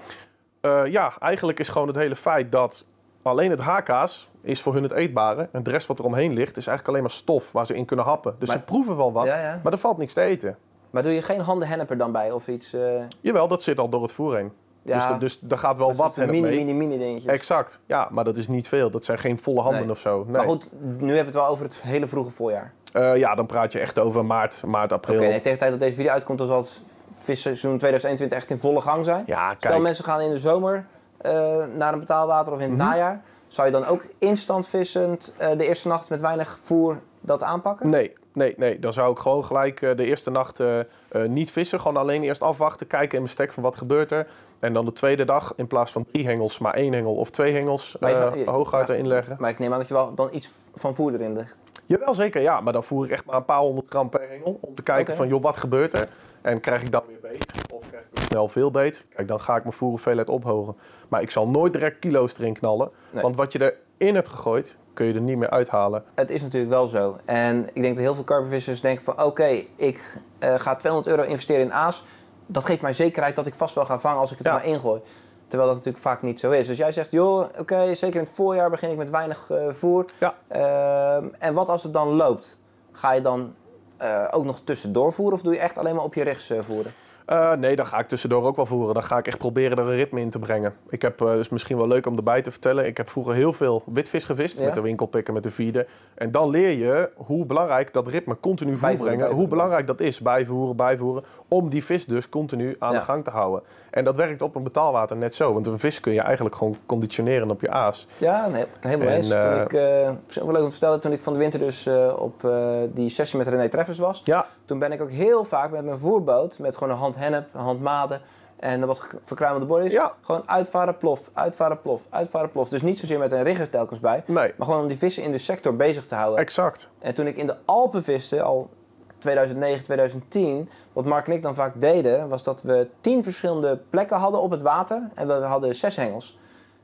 Eh, ja, eigenlijk is gewoon het hele feit dat alleen het haakaas is voor hun het eetbare. En de rest wat er omheen ligt is eigenlijk alleen maar stof waar ze in kunnen happen. Dus Maar- ze proeven wel wat, Ja, ja. maar er valt niks te eten. Maar doe je geen handenhenneper dan bij of iets? eh, Jawel, dat zit al door het voer heen. Ja, Dus, er- dus daar gaat wel dat wat een mini, mee. mini, mini dingetjes. Exact, ja, maar dat is niet veel. Dat zijn geen volle handen Nee. of zo. Nee. Maar goed, nu hebben we het wel over het hele vroege voorjaar. Eh, ja, dan praat je echt over maart, maart april. Oké, nee, tegen de tijd dat deze video uitkomt, dan zal het visseizoen 2021 echt in volle gang zijn. Ja, Stel kijk. mensen gaan in de zomer eh, naar een betaalwater of in het Mhm. najaar. Zou je dan ook instant vissend eh, de eerste nacht met weinig voer dat aanpakken? Nee, nee, nee. Dan zou ik gewoon gelijk eh, de eerste nacht eh, eh, niet vissen. Gewoon alleen eerst afwachten, kijken in mijn stek van wat gebeurt er. En dan de tweede dag in plaats van drie hengels, maar één hengel of twee hengels je hooguit erin leggen. Maar ik neem aan dat je wel dan iets van voer erin legt. Jawel, zeker. Ja, maar dan voer ik echt maar een paar honderd gram per hengel. Om te kijken van, joh, wat gebeurt er? En krijg ik dan weer beet? Of krijg ik snel veel beet? Kijk, dan ga ik mijn voerhoeveelheid ophogen. Maar ik zal nooit direct kilo's erin knallen. Nee. Want wat je erin hebt gegooid, kun je er niet meer uithalen. Het is natuurlijk wel zo. En ik denk dat heel veel karpervissers denken van... oké, ik eh, ga 200 euro investeren in aas. Dat geeft mij zekerheid dat ik vast wel ga vangen als ik het Ja. er maar ingooi. Terwijl dat natuurlijk vaak niet zo is. Dus jij zegt, joh, oké, zeker in het voorjaar begin ik met weinig eh, voer. Ja. Ehm, en wat als het dan loopt? Ga je dan eh, ook nog tussendoor voeren of doe je echt alleen maar op je rechts voeren? Eh, nee, dan ga ik tussendoor ook wel voeren. Dan ga ik echt proberen er een ritme in te brengen. Ik heb, eh dus misschien wel leuk om erbij te vertellen. Ik heb vroeger heel veel witvis gevist Ja. met de winkelpikken, met de feeder. En dan leer je hoe belangrijk dat ritme continu voer Bijvoeren, brengen. bijvoeren. Hoe belangrijk dat is, bijvoeren, bijvoeren. Om die vis dus continu aan Ja. de gang te houden. En dat werkt op een betaalwater net zo. Want een vis kun je eigenlijk gewoon conditioneren op je aas. Ja, nee, helemaal En, eens. Toen eh, ik, het is ook wel leuk om te vertellen, toen ik van de winter dus op die sessie met René Treffers was, Ja, toen ben ik ook heel vaak met mijn voerboot, met gewoon een hand hennep, hand maden en wat verkruimelde Ja. gewoon uitvaren, plof, uitvaren, plof, uitvaren, plof. Dus niet zozeer met een rigger telkens bij, nee, maar gewoon om die vissen in de sector bezig te houden. exact. En toen ik in de Alpen viste, al 2009, 2010, wat Mark en ik dan vaak deden, was dat we tien verschillende plekken hadden op het water en we hadden zes hengels.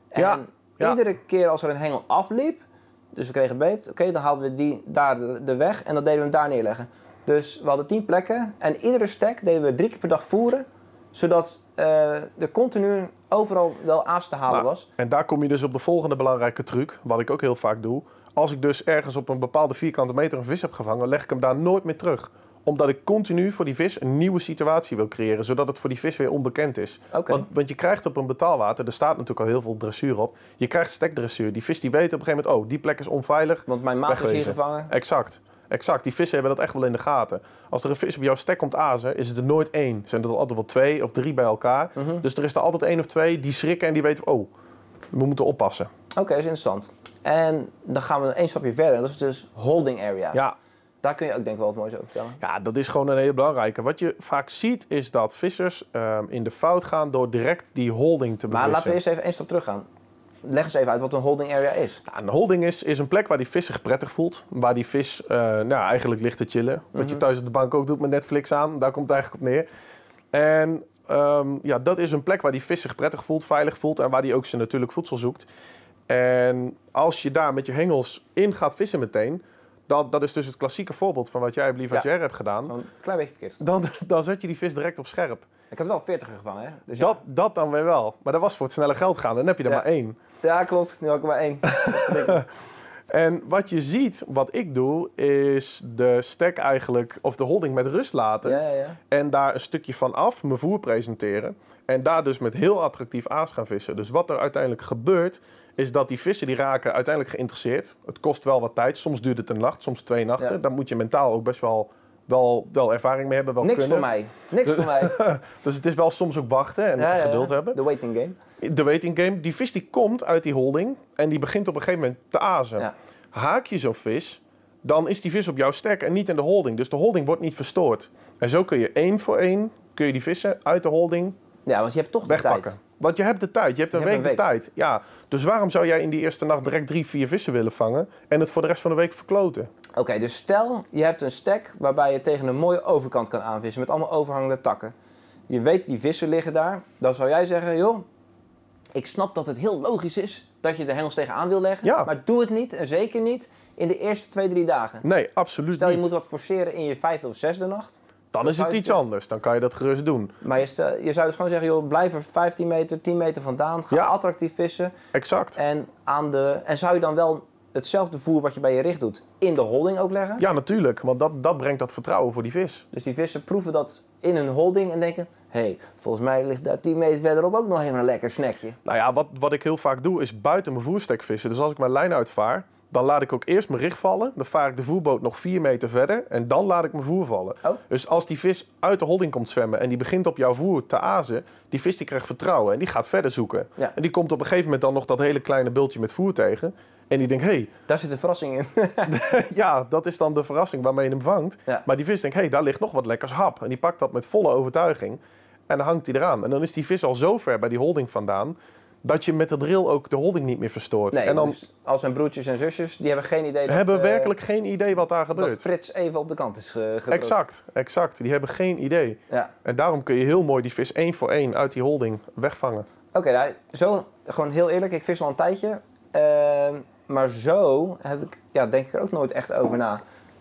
En Ja, ja. iedere keer als er een hengel afliep, dus we kregen beet, oké, dan haalden we die daar de weg en dan deden we hem daar neerleggen. Dus we hadden tien plekken en iedere stek deden we drie keer per dag voeren, zodat eh, er continu overal wel aas te halen Nou, was. En daar kom je dus op de volgende belangrijke truc, wat ik ook heel vaak doe. Als ik dus ergens op een bepaalde vierkante meter een vis heb gevangen, leg ik hem daar nooit meer terug. Omdat ik continu voor die vis een nieuwe situatie wil creëren, zodat het voor die vis weer onbekend is. Want, want je krijgt op een betaalwater, er staat natuurlijk al heel veel dressuur op, je krijgt stekdressuur. Die vis die weet op een gegeven moment, oh, die plek is onveilig. Want mijn maat is hier gevangen. Exact. Exact, die vissen hebben dat echt wel in de gaten. Als er een vis op jouw stek komt azen, is het er nooit één. Zijn er altijd wel twee of drie bij elkaar. Mhm. Dus er is er altijd één of twee die schrikken en die weten, oh, we moeten oppassen. Oké, dat is interessant. En dan gaan we één stapje verder. Dat is dus holding areas. Ja, Daar kun je ook denk ik wel wat moois over vertellen. ja, dat is gewoon een hele belangrijke. Wat je vaak ziet is dat vissers ehm, in de fout gaan door direct die holding te Maar bevissen. laten we eerst even één stap terug gaan. Leg eens even uit wat een holding area is. Ja, een holding is, is een plek waar die vis zich prettig voelt. Waar die vis eh, nou, eigenlijk ligt te chillen. Wat je Mhm. thuis op de bank ook doet met Netflix aan. Daar komt het eigenlijk op neer. En ehm, ja, dat is een plek waar die vis zich prettig voelt, veilig voelt. En waar die ook zijn natuurlijk voedsel zoekt. En als je daar met je hengels in gaat vissen meteen... Dat, dat is dus het klassieke voorbeeld van wat jij op Lievertje hebt gedaan. Zo'n klein beetje verkeerd. Dan, dan zet je die vis direct op scherp. Ik had wel 40 gevangen, hè? Dus ja. Dat, dat dan weer wel. Maar dat was voor het snelle geld gaan. Dan heb je er Ja. maar één. Ja, klopt. Nu had ik maar één. En wat je ziet, wat ik doe, is de stek eigenlijk, of de holding met rust laten. ja, ja, ja. En daar een stukje van af, mijn voer presenteren. En daar dus met heel attractief aas gaan vissen. Dus wat er uiteindelijk gebeurt, is dat die vissen die raken uiteindelijk geïnteresseerd. Het kost wel wat tijd. Soms duurt het een nacht, soms twee nachten. Ja. Daar moet je mentaal ook best wel, wel, wel ervaring mee hebben. Wel Niks kunnen. voor mij. Niks voor mij. Dus het is wel soms ook wachten en Ja, geduld ja. hebben. De waiting game. De waiting game, die vis die komt uit die holding en die begint op een gegeven moment te azen. Ja. Haak je zo'n vis, dan is die vis op jouw stek en niet in de holding. Dus de holding wordt niet verstoord. En zo kun je één voor één kun je die vissen uit de holding ja, want je hebt toch de wegpakken. tijd. Want je hebt de tijd, je hebt een Je week hebt een de tijd. Ja, dus waarom zou jij in die eerste nacht direct drie, vier vissen willen vangen en het voor de rest van de week verkloten? Oké, dus stel je hebt een stek waarbij je tegen een mooie overkant kan aanvissen met allemaal overhangende takken. Je weet die vissen liggen daar. Dan zou jij zeggen, joh, ik snap dat het heel logisch is dat je de hengels tegenaan wil leggen. Ja. Maar doe het niet en zeker niet in de eerste twee, drie dagen. Nee, absoluut Stel je niet. moet wat forceren in je vijfde of zesde nacht. Dan is het je- iets anders. Dan kan je dat gerust doen. Maar je, stel- je zou dus gewoon zeggen, joh, blijf er 15 meter, 10 meter vandaan. Ga Ja. attractief vissen. Exact. En, aan de, en zou je dan wel hetzelfde voer wat je bij je richt doet in de holding ook leggen? Ja, natuurlijk. Want dat, dat brengt dat vertrouwen voor die vis. Dus die vissen proeven dat in hun holding en denken, hey, volgens mij ligt daar 10 meter verderop ook nog even een lekker snackje. Nou ja, wat, wat ik heel vaak doe is buiten mijn voerstek vissen. Dus als ik mijn lijn uitvaar, dan laat ik ook eerst mijn richt vallen. Dan vaar ik de voerboot nog 4 meter verder en dan laat ik mijn voer vallen. Oh. Dus als die vis uit de holding komt zwemmen en die begint op jouw voer te azen, die vis die krijgt vertrouwen en die gaat verder zoeken. Ja. En die komt op een gegeven moment dan nog dat hele kleine bultje met voer tegen. En die denkt, hé, hey, Daar zit een verrassing in. ja, dat is dan de verrassing waarmee je hem vangt. Ja. Maar die vis denkt, hé, hey, daar ligt nog wat lekkers hap. En die pakt dat met volle overtuiging en dan hangt hij eraan. En dan is die vis al zo ver bij die holding vandaan, dat je met de drill ook de holding niet meer verstoort. Nee, en dan dus als zijn broertjes en zusjes, die hebben geen idee dat, hebben eh, werkelijk geen idee wat daar dat gebeurt. Frits even op de kant is ge gedrukt. Exact, exact. Die hebben geen idee. Ja. En daarom kun je heel mooi die vis één voor één uit die holding wegvangen. Oké, nou, zo, gewoon heel eerlijk, ik vis al een tijdje. Ehm, maar zo heb ik, ja, denk ik er ook nooit echt over na.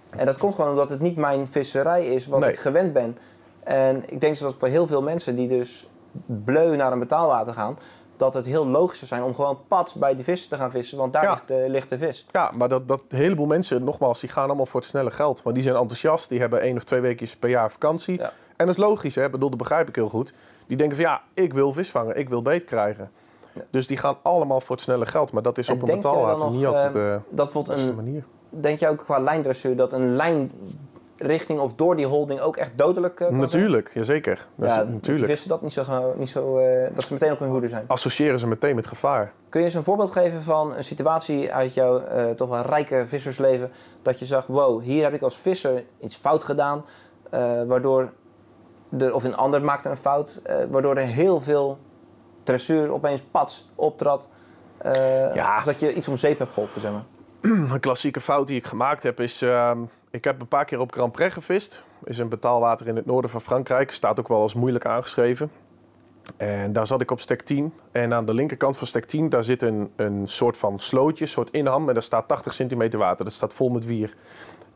En dat komt gewoon omdat het niet mijn visserij is wat Nee. ik gewend ben. En ik denk dat voor heel veel mensen die dus bleu naar een betaalwater gaan, dat het heel logisch zou zijn om gewoon pats bij die vissen te gaan vissen, want daar Ja. ligt, de, ligt de vis. Ja, maar dat, dat een heleboel mensen, nogmaals, die gaan allemaal voor het snelle geld. Maar die zijn enthousiast, die hebben één of twee weken per jaar vakantie. Ja. En dat is logisch, hè? Bedoel, dat begrijp ik heel goed. Die denken van ja, ik wil vis vangen, ik wil beet krijgen. Ja. Dus die gaan allemaal voor het snelle geld. Maar dat is En op een jij nog, niet altijd eh, de Dat beste een, manier. denk je ook qua lijndressuur dat een lijnrichting of door die holding ook echt dodelijk eh, kan zijn? Natuurlijk, jazeker. Dat is- Ja, die natuurlijk. vissen dat niet zo, niet zo eh, dat ze meteen op hun hoede zijn. Associëren ze meteen met gevaar. Kun je eens een voorbeeld geven van een situatie uit jouw eh, toch wel rijke vissersleven dat je zag, wow, hier heb ik als visser iets fout gedaan, waardoor er, of een ander maakte een fout, waardoor er heel veel dressuur opeens pats optrad. Ja. Of dat je iets om zeep hebt geholpen, zeg maar. Een klassieke fout die ik gemaakt heb is... ehm, ik heb een paar keer op Grand Prix gevist. Is een betaalwater in het noorden van Frankrijk. Staat ook wel als moeilijk aangeschreven. En daar zat ik op stek 10. En aan de linkerkant van stek 10... daar zit een, een soort van slootje, een soort inham. En daar staat 80 centimeter water. Dat staat vol met wier.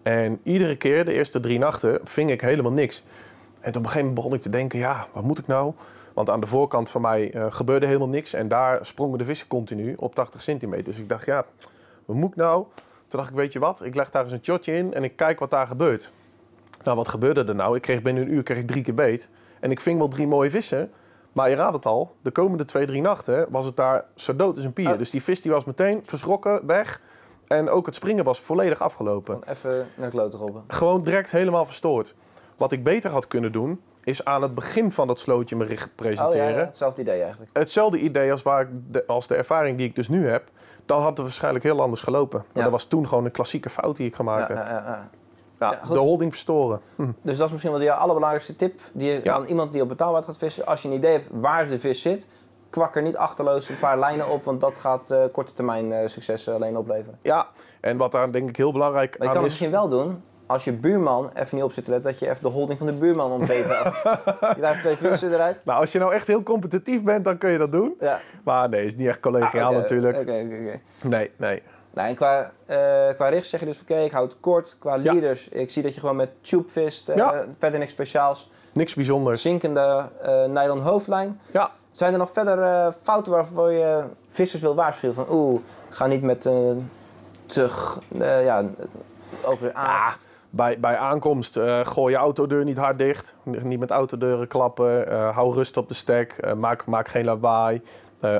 En iedere keer, de eerste drie nachten, ving ik helemaal niks. En op een gegeven moment begon ik te denken... ja, wat moet ik nou? Want aan de voorkant van mij eh, gebeurde helemaal niks. En daar sprongen de vissen continu op 80 centimeter. Dus ik dacht, ja, wat moet ik nou? Toen dacht ik, weet je wat, ik leg daar eens een shotje in en ik kijk wat daar gebeurt. Nou, wat gebeurde er nou? Ik kreeg binnen een uur kreeg ik drie keer beet. En ik ving wel drie mooie vissen. Maar je raadt het al, de komende twee, drie nachten was het daar zo dood als een pier. Oh. Dus die vis die was meteen verschrokken, weg. En ook het springen was volledig afgelopen. Even naar de klote geholpen. Gewoon direct helemaal verstoord. Wat ik beter had kunnen doen, is aan het begin van dat slootje mijn richt Oh presenteren. ja, ja, hetzelfde idee eigenlijk. Hetzelfde idee als, waar ik de, als de ervaring die ik dus nu heb. Dan had het waarschijnlijk heel anders gelopen. Maar dat was toen gewoon een klassieke fout die ik gemaakt Ja, heb. ja, ja, de holding verstoren. Hm. Dus dat is misschien wel de allerbelangrijkste tip die je Ja. aan iemand die op betaalwater gaat vissen. Als je een idee hebt waar de vis zit, kwak er niet achterloos een paar lijnen op, want dat gaat eh, korte termijn eh, succes alleen opleveren. Ja, en wat daar denk ik heel belangrijk Maar je aan kan het is... misschien wel doen, als je buurman even niet op zit te letten, dat je even de holding van de buurman zeep houdt. je draait twee vissen eruit. Nou, als je nou echt heel competitief bent, dan kun je dat doen. Ja. Maar nee, is niet echt collegiaal Ah, natuurlijk. Oké, oké, oké. Nee, nee. Nou, en qua, eh, qua richt zeg je dus, oké, ik houd het kort. Qua Ja. leaders, ik zie dat je gewoon met tube vist, eh, Ja. verder niks speciaals. Niks bijzonders. Zinkende eh nylon hoofdlijn. Ja, Zijn er nog verder fouten waarvoor je vissers wil waarschuwen? Van oeh, ga niet met eh te, ja, over aan. Ja, bij, bij aankomst eh, gooi je autodeur niet hard dicht. Niet met autodeuren klappen. eh, hou rust op de stek. eh, maak, maak geen lawaai.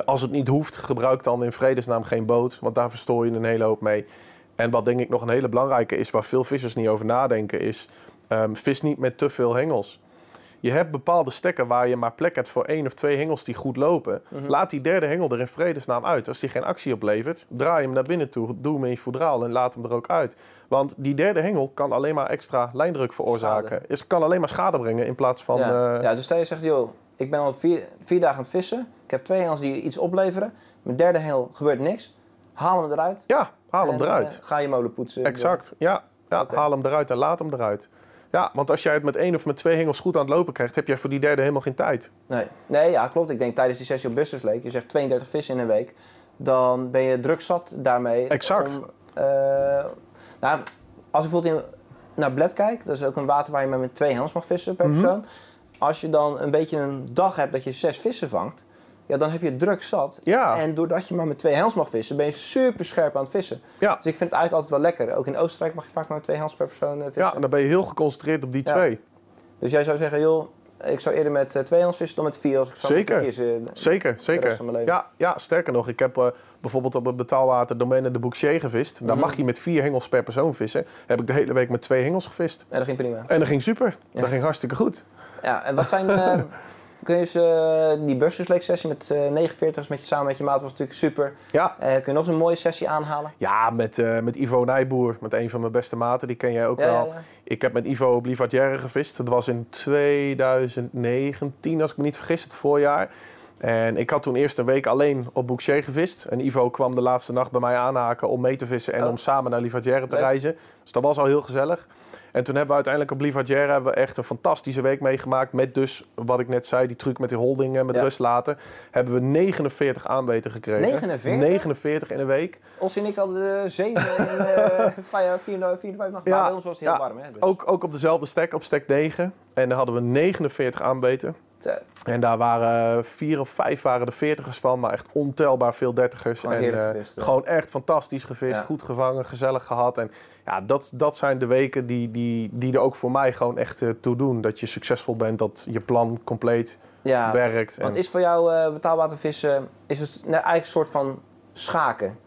Als het niet hoeft, gebruik dan in vredesnaam geen boot. Want daar verstoor je een hele hoop mee. En wat denk ik nog een hele belangrijke is, waar veel vissers niet over nadenken, is ehm, vis niet met te veel hengels. Je hebt bepaalde stekken waar je maar plek hebt voor één of twee hengels die goed lopen. Mhm. Laat die derde hengel er in vredesnaam uit. Als die geen actie oplevert, draai hem naar binnen toe, doe hem in je voedraal en laat hem er ook uit. Want die derde hengel kan alleen maar extra lijndruk veroorzaken. Is, kan alleen maar schade brengen in plaats van... ja. eh, ja, dus stel je zegt, joh, ik ben al vier, vier dagen aan het vissen. Ik heb twee hengels die iets opleveren. Mijn derde hengel gebeurt niks. Haal hem eruit. ja, haal hem en, eruit. eh, ga je molen poetsen. Exact, ja. ja. Haal hem eruit en laat hem eruit. Ja, want als jij het met één of met twee hengels goed aan het lopen krijgt, heb jij voor die derde helemaal geen tijd. Nee. nee, ja, klopt. Ik denk tijdens die sessie op Busters Lake, je zegt 32 vissen in een week. Dan ben je druk zat daarmee. Exact. Om, eh, nou, als ik bijvoorbeeld in, naar Bled kijk, dat is ook een water waar je maar met twee hengels mag vissen per Mhm. persoon. Als je dan een beetje een dag hebt dat je zes vissen vangt, ja, dan heb je druk zat. Ja, En doordat je maar met twee hengels mag vissen, ben je super scherp aan het vissen. ja. Dus ik vind het eigenlijk altijd wel lekker. Ook in Oostenrijk mag je vaak maar met twee hengels per persoon eh, vissen. ja, en dan ben je heel geconcentreerd op die twee. Dus jij zou zeggen, joh, Ik zou eerder met eh, twee hengels vissen dan met vier als ik zou Zeker. kiezen. Zeker, rest zeker. leven. Ja, ja, sterker nog, ik heb eh, bijvoorbeeld op het betaalwater Domaine de Boucher gevist. Daar Mhm. mag je met vier hengels per persoon vissen. Heb ik de hele week met twee hengels gevist. En dat ging prima. En dat ging super. Ja. Dat ging hartstikke goed. Ja, en wat zijn... eh, kun je eens, eh, die Busters Lake sessie met eh 49ers met je, samen met je maat was natuurlijk super. Ja, Eh, kun je nog eens een mooie sessie aanhalen? ja met, eh, met Ivo Nijboer, met een van mijn beste maten. Die ken jij ook Ja, wel. ja. Ik heb met Ivo op Livadière gevist. Dat was in 2019, als ik me niet vergis, het voorjaar. En ik had toen eerst een week alleen op Boucher gevist. En Ivo kwam de laatste nacht bij mij aanhaken om mee te vissen en Oh. om samen naar Livadière te Leuk. reizen. Dus dat was al heel gezellig. En toen hebben we uiteindelijk op Livadière hebben we echt een fantastische week meegemaakt. Met dus, wat ik net zei, die truc met die holding en met Ja. rust laten. Hebben we 49 aanbeten gekregen. 49? 49 in een week. Os en ik hadden er zeven in uh, vijf, vier, vier, vijf nachten. Ja, Maar bij ons was het heel ja. warm. Hè? Dus, Ook, ook op dezelfde stek, op stek 9. En dan hadden we 49 aanbeten. En daar waren vier of vijf waren de veertigers van, maar echt ontelbaar veel dertigers. Gewoon en, eh, gevist. Gewoon echt fantastisch gevist, Ja. goed gevangen, gezellig gehad. En ja, dat, dat zijn de weken die, die, die er ook voor mij gewoon echt eh, toe doen. Dat je succesvol bent, dat je plan compleet ja, werkt. want En- is voor jou eh betaalwatervissen is het nou, eigenlijk een soort van schaken?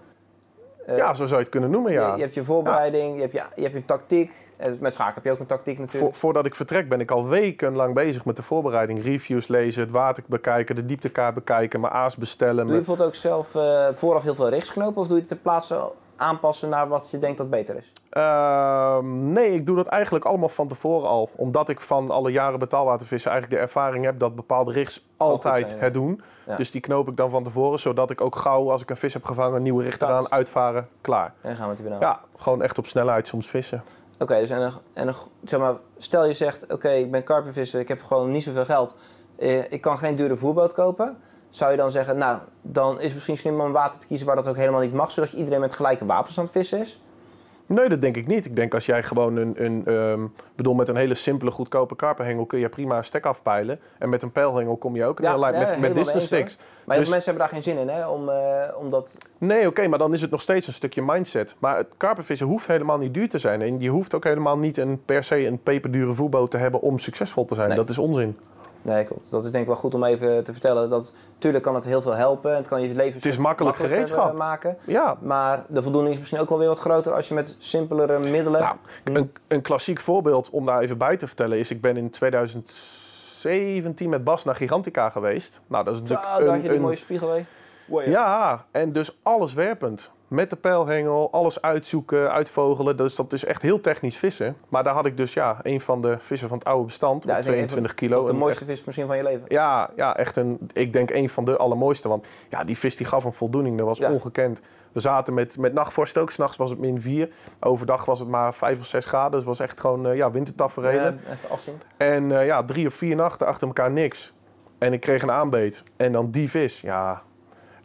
Eh, ja, zo zou je het kunnen noemen, ja. je, je hebt je voorbereiding, je, hebt je, je hebt je tactiek. Met schaken heb je ook een tactiek Vo- natuurlijk. voordat ik vertrek ben ik al wekenlang bezig met de voorbereiding. Reviews lezen, het water bekijken, de dieptekaart bekijken, mijn aas bestellen. Doe je bijvoorbeeld ook zelf eh, vooraf heel veel rechts knopen of doe je het ter plaatse aanpassen naar wat je denkt dat beter is? Ehm, nee, ik doe dat eigenlijk allemaal van tevoren al. Omdat ik van alle jaren betaalwatervissen eigenlijk de ervaring heb dat bepaalde richts altijd zijn, ja. doen. Ja. Dus die knoop ik dan van tevoren, zodat ik ook gauw als ik een vis heb gevangen, een nieuwe richt eraan, uitvaren, klaar. En gaan we het weer. Ja, gewoon echt op snelheid soms vissen. Oké, dus en, en een- zeg maar, stel je zegt, oké, ik ben karpenvisser, ik heb gewoon niet zoveel geld. Eh, ik kan geen dure voerboot kopen. Zou je dan zeggen, nou, dan is het misschien slim om water te kiezen waar dat ook helemaal niet mag, zodat iedereen met gelijke wapens aan het vissen is? Nee, dat denk ik niet. Ik denk als jij gewoon een, een ehm, bedoel, met een hele simpele, goedkope karpenhengel kun je prima een stek afpeilen. En met een pijlhengel kom je ook een Ja, heel eind ja, met, met distance sticks. Maar Dus- mensen hebben daar geen zin in, hè? Om, om dat... Nee, oké, maar dan is het nog steeds een stukje mindset. Maar het karpenvissen hoeft helemaal niet duur te zijn. En je hoeft ook helemaal niet een, per se een peperdure voetboot te hebben om succesvol te zijn. Nee. Dat is onzin. Nee, klopt. Dat is denk ik wel goed om even te vertellen. Dat, tuurlijk kan het heel veel helpen. Het kan je leven Het is makkelijk makkelijker, gereedschap. eh, maken. Ja, Maar de voldoening is misschien ook wel weer wat groter als je met simpelere middelen... nou, een, een klassiek voorbeeld om daar even bij te vertellen is... ik ben in 2017 met Bas naar Gigantica geweest. Nou, dat is Zo, natuurlijk daar had een, je die een- mooie spiegel mee. Wow, ja. Ja, en dus alles werpend. Met de pijlhengel, alles uitzoeken, uitvogelen. Dus dat is echt heel technisch vissen. Maar daar had ik dus ja, een van de vissen van het oude bestand Ja, op ik denk even 22 kilo. Tot de mooiste vis misschien van je leven. Ja, ja, echt een, ik denk een van de allermooiste. Want ja, die vis die gaf een voldoening, dat was Ja. ongekend. We zaten met, met nachtvorst ook, s'nachts was het min 4. Overdag was het maar 5 of 6 graden, dus het was echt gewoon uh, ja, wintertaferelen. Ja, even afzien. En uh, ja, drie of vier nachten achter elkaar niks. En ik kreeg een aanbeet. En dan die vis, ja.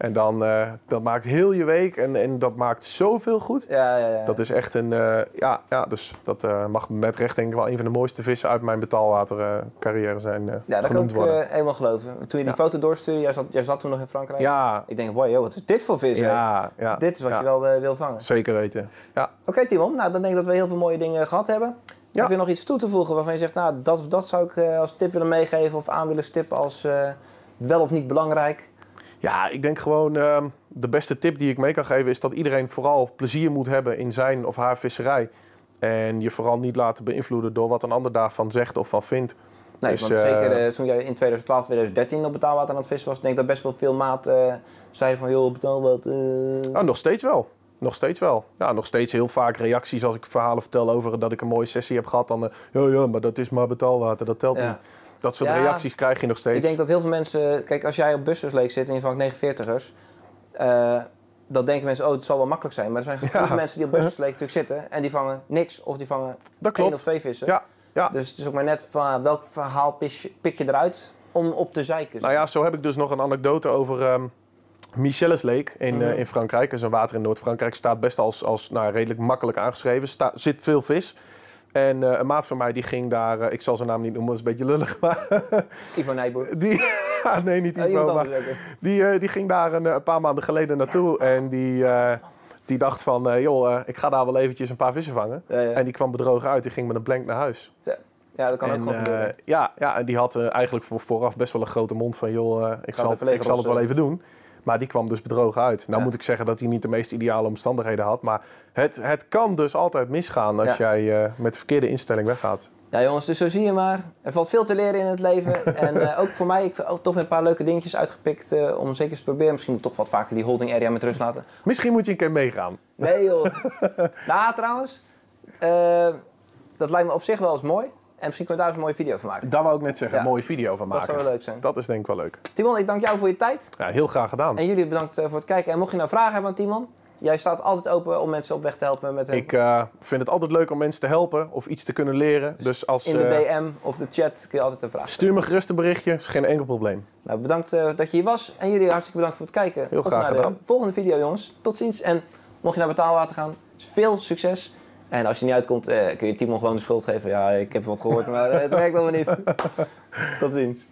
En dan, uh, dat maakt heel je week en, en dat maakt zoveel goed. Ja, ja, ja. Dat is echt een, uh, ja, ja, dus dat uh, mag met recht denk ik wel een van de mooiste vissen uit mijn betaalwatercarrière zijn ja, dat kan ik helemaal geloven. Toen je die foto doorstuurde, jij zat, jij zat toen nog in Frankrijk. Ja, Ik denk, wow, joh, wat is dit voor vis? ja, ja. Dit is wat je wel wil vangen. Zeker weten. Ja. Oké, Timon. Nou, dan denk ik dat we heel veel mooie dingen gehad hebben. Ja. Heb je nog iets toe te voegen waarvan je zegt, nou, dat, dat zou ik als tip willen meegeven of aan willen stippen als wel of niet belangrijk? Ja, ik denk gewoon uh, de beste tip die ik mee kan geven is dat iedereen vooral plezier moet hebben in zijn of haar visserij. En je vooral niet laten beïnvloeden door wat een ander daarvan zegt of van vindt. Nee, Dus, want eh, zeker uh, toen jij in 2012, 2013 op betaalwater aan het vissen was, denk ik dat best wel veel maten uh, zeiden van, joh, betaalwater... Nou, nog steeds wel. Nog steeds wel. Ja, nog steeds heel vaak reacties als ik verhalen vertel over dat ik een mooie sessie heb gehad. Dan, ja, ja, maar dat is maar betaalwater, dat telt Ja. niet. Dat soort Ja. reacties krijg je nog steeds. Ik denk dat heel veel mensen... Kijk, als jij op Lake zit en je vangt 49ers... eh, dan denken mensen, oh, het zal wel makkelijk zijn. Maar er zijn genoeg Ja. mensen die op Lake natuurlijk zitten... en die vangen niks of die vangen dat één of twee vissen. Ja, ja. Dus het is ook maar net van ah, welk verhaal pik je, pik je eruit om op te zeiken. Nou ja, zo heb ik dus nog een anekdote over ehm Michelis Lake in, Mhm. eh, in Frankrijk. Dat is een water in Noord-Frankrijk. Staat best als, als nou, redelijk makkelijk aangeschreven. Sta, zit veel vis. En eh, een maat van mij die ging daar, eh, ik zal zijn naam niet noemen, dat is een beetje lullig, maar Ivo Nijboer. die, ah, nee niet Oh, Ivo, maar die, eh, die ging daar een, een paar maanden geleden naartoe en die, die dacht van, joh, ik ga daar wel eventjes een paar vissen vangen. Ja, ja. En die kwam bedrogen uit, die ging met een blank naar huis. Ja, dat kan ook gewoon gebeuren. ja, ja, en die had eigenlijk voor, vooraf best wel een grote mond van... joh, ik, zal, ik zal het wel even doen. Maar die kwam dus bedrogen uit. Nou Ja. moet ik zeggen dat hij niet de meest ideale omstandigheden had. Maar het, het kan dus altijd misgaan als Ja. jij eh, met de verkeerde instelling weggaat. Ja jongens, dus zo zie je maar. Er valt veel te leren in het leven. en eh, ook voor mij, ik heb toch weer een paar leuke dingetjes uitgepikt eh, om zeker eens te proberen. Misschien moet ik toch wat vaker die holding area met rust laten. Misschien moet je een keer meegaan. Nee joh. nou trouwens, dat lijkt me op zich wel eens mooi. En misschien kunnen we daar eens een mooie video van maken. Daar wou ik net zeggen, een mooie video van Dat zou maken. wel leuk zijn. Dat is denk ik wel leuk. Timon, ik dank jou voor je tijd. Ja, heel graag gedaan. En jullie bedankt eh, voor het kijken. En mocht je nou vragen hebben aan Timon, jij staat altijd open om mensen op weg te helpen met hun Ik eh, vind het altijd leuk om mensen te helpen of iets te kunnen leren. Dus als, in de eh, DM of de chat kun je altijd een vraag stellen. stuur me gerust een berichtje, is geen enkel probleem. Nou, bedankt dat je hier was. En jullie hartstikke bedankt voor het kijken. Heel graag naar gedaan. de volgende video, jongens. Tot ziens. En mocht je naar betaalwater gaan, veel succes. En als je niet uitkomt, eh, kun je Timon gewoon de schuld geven. Ja, ik heb wat gehoord, maar het werkt allemaal niet. Tot ziens.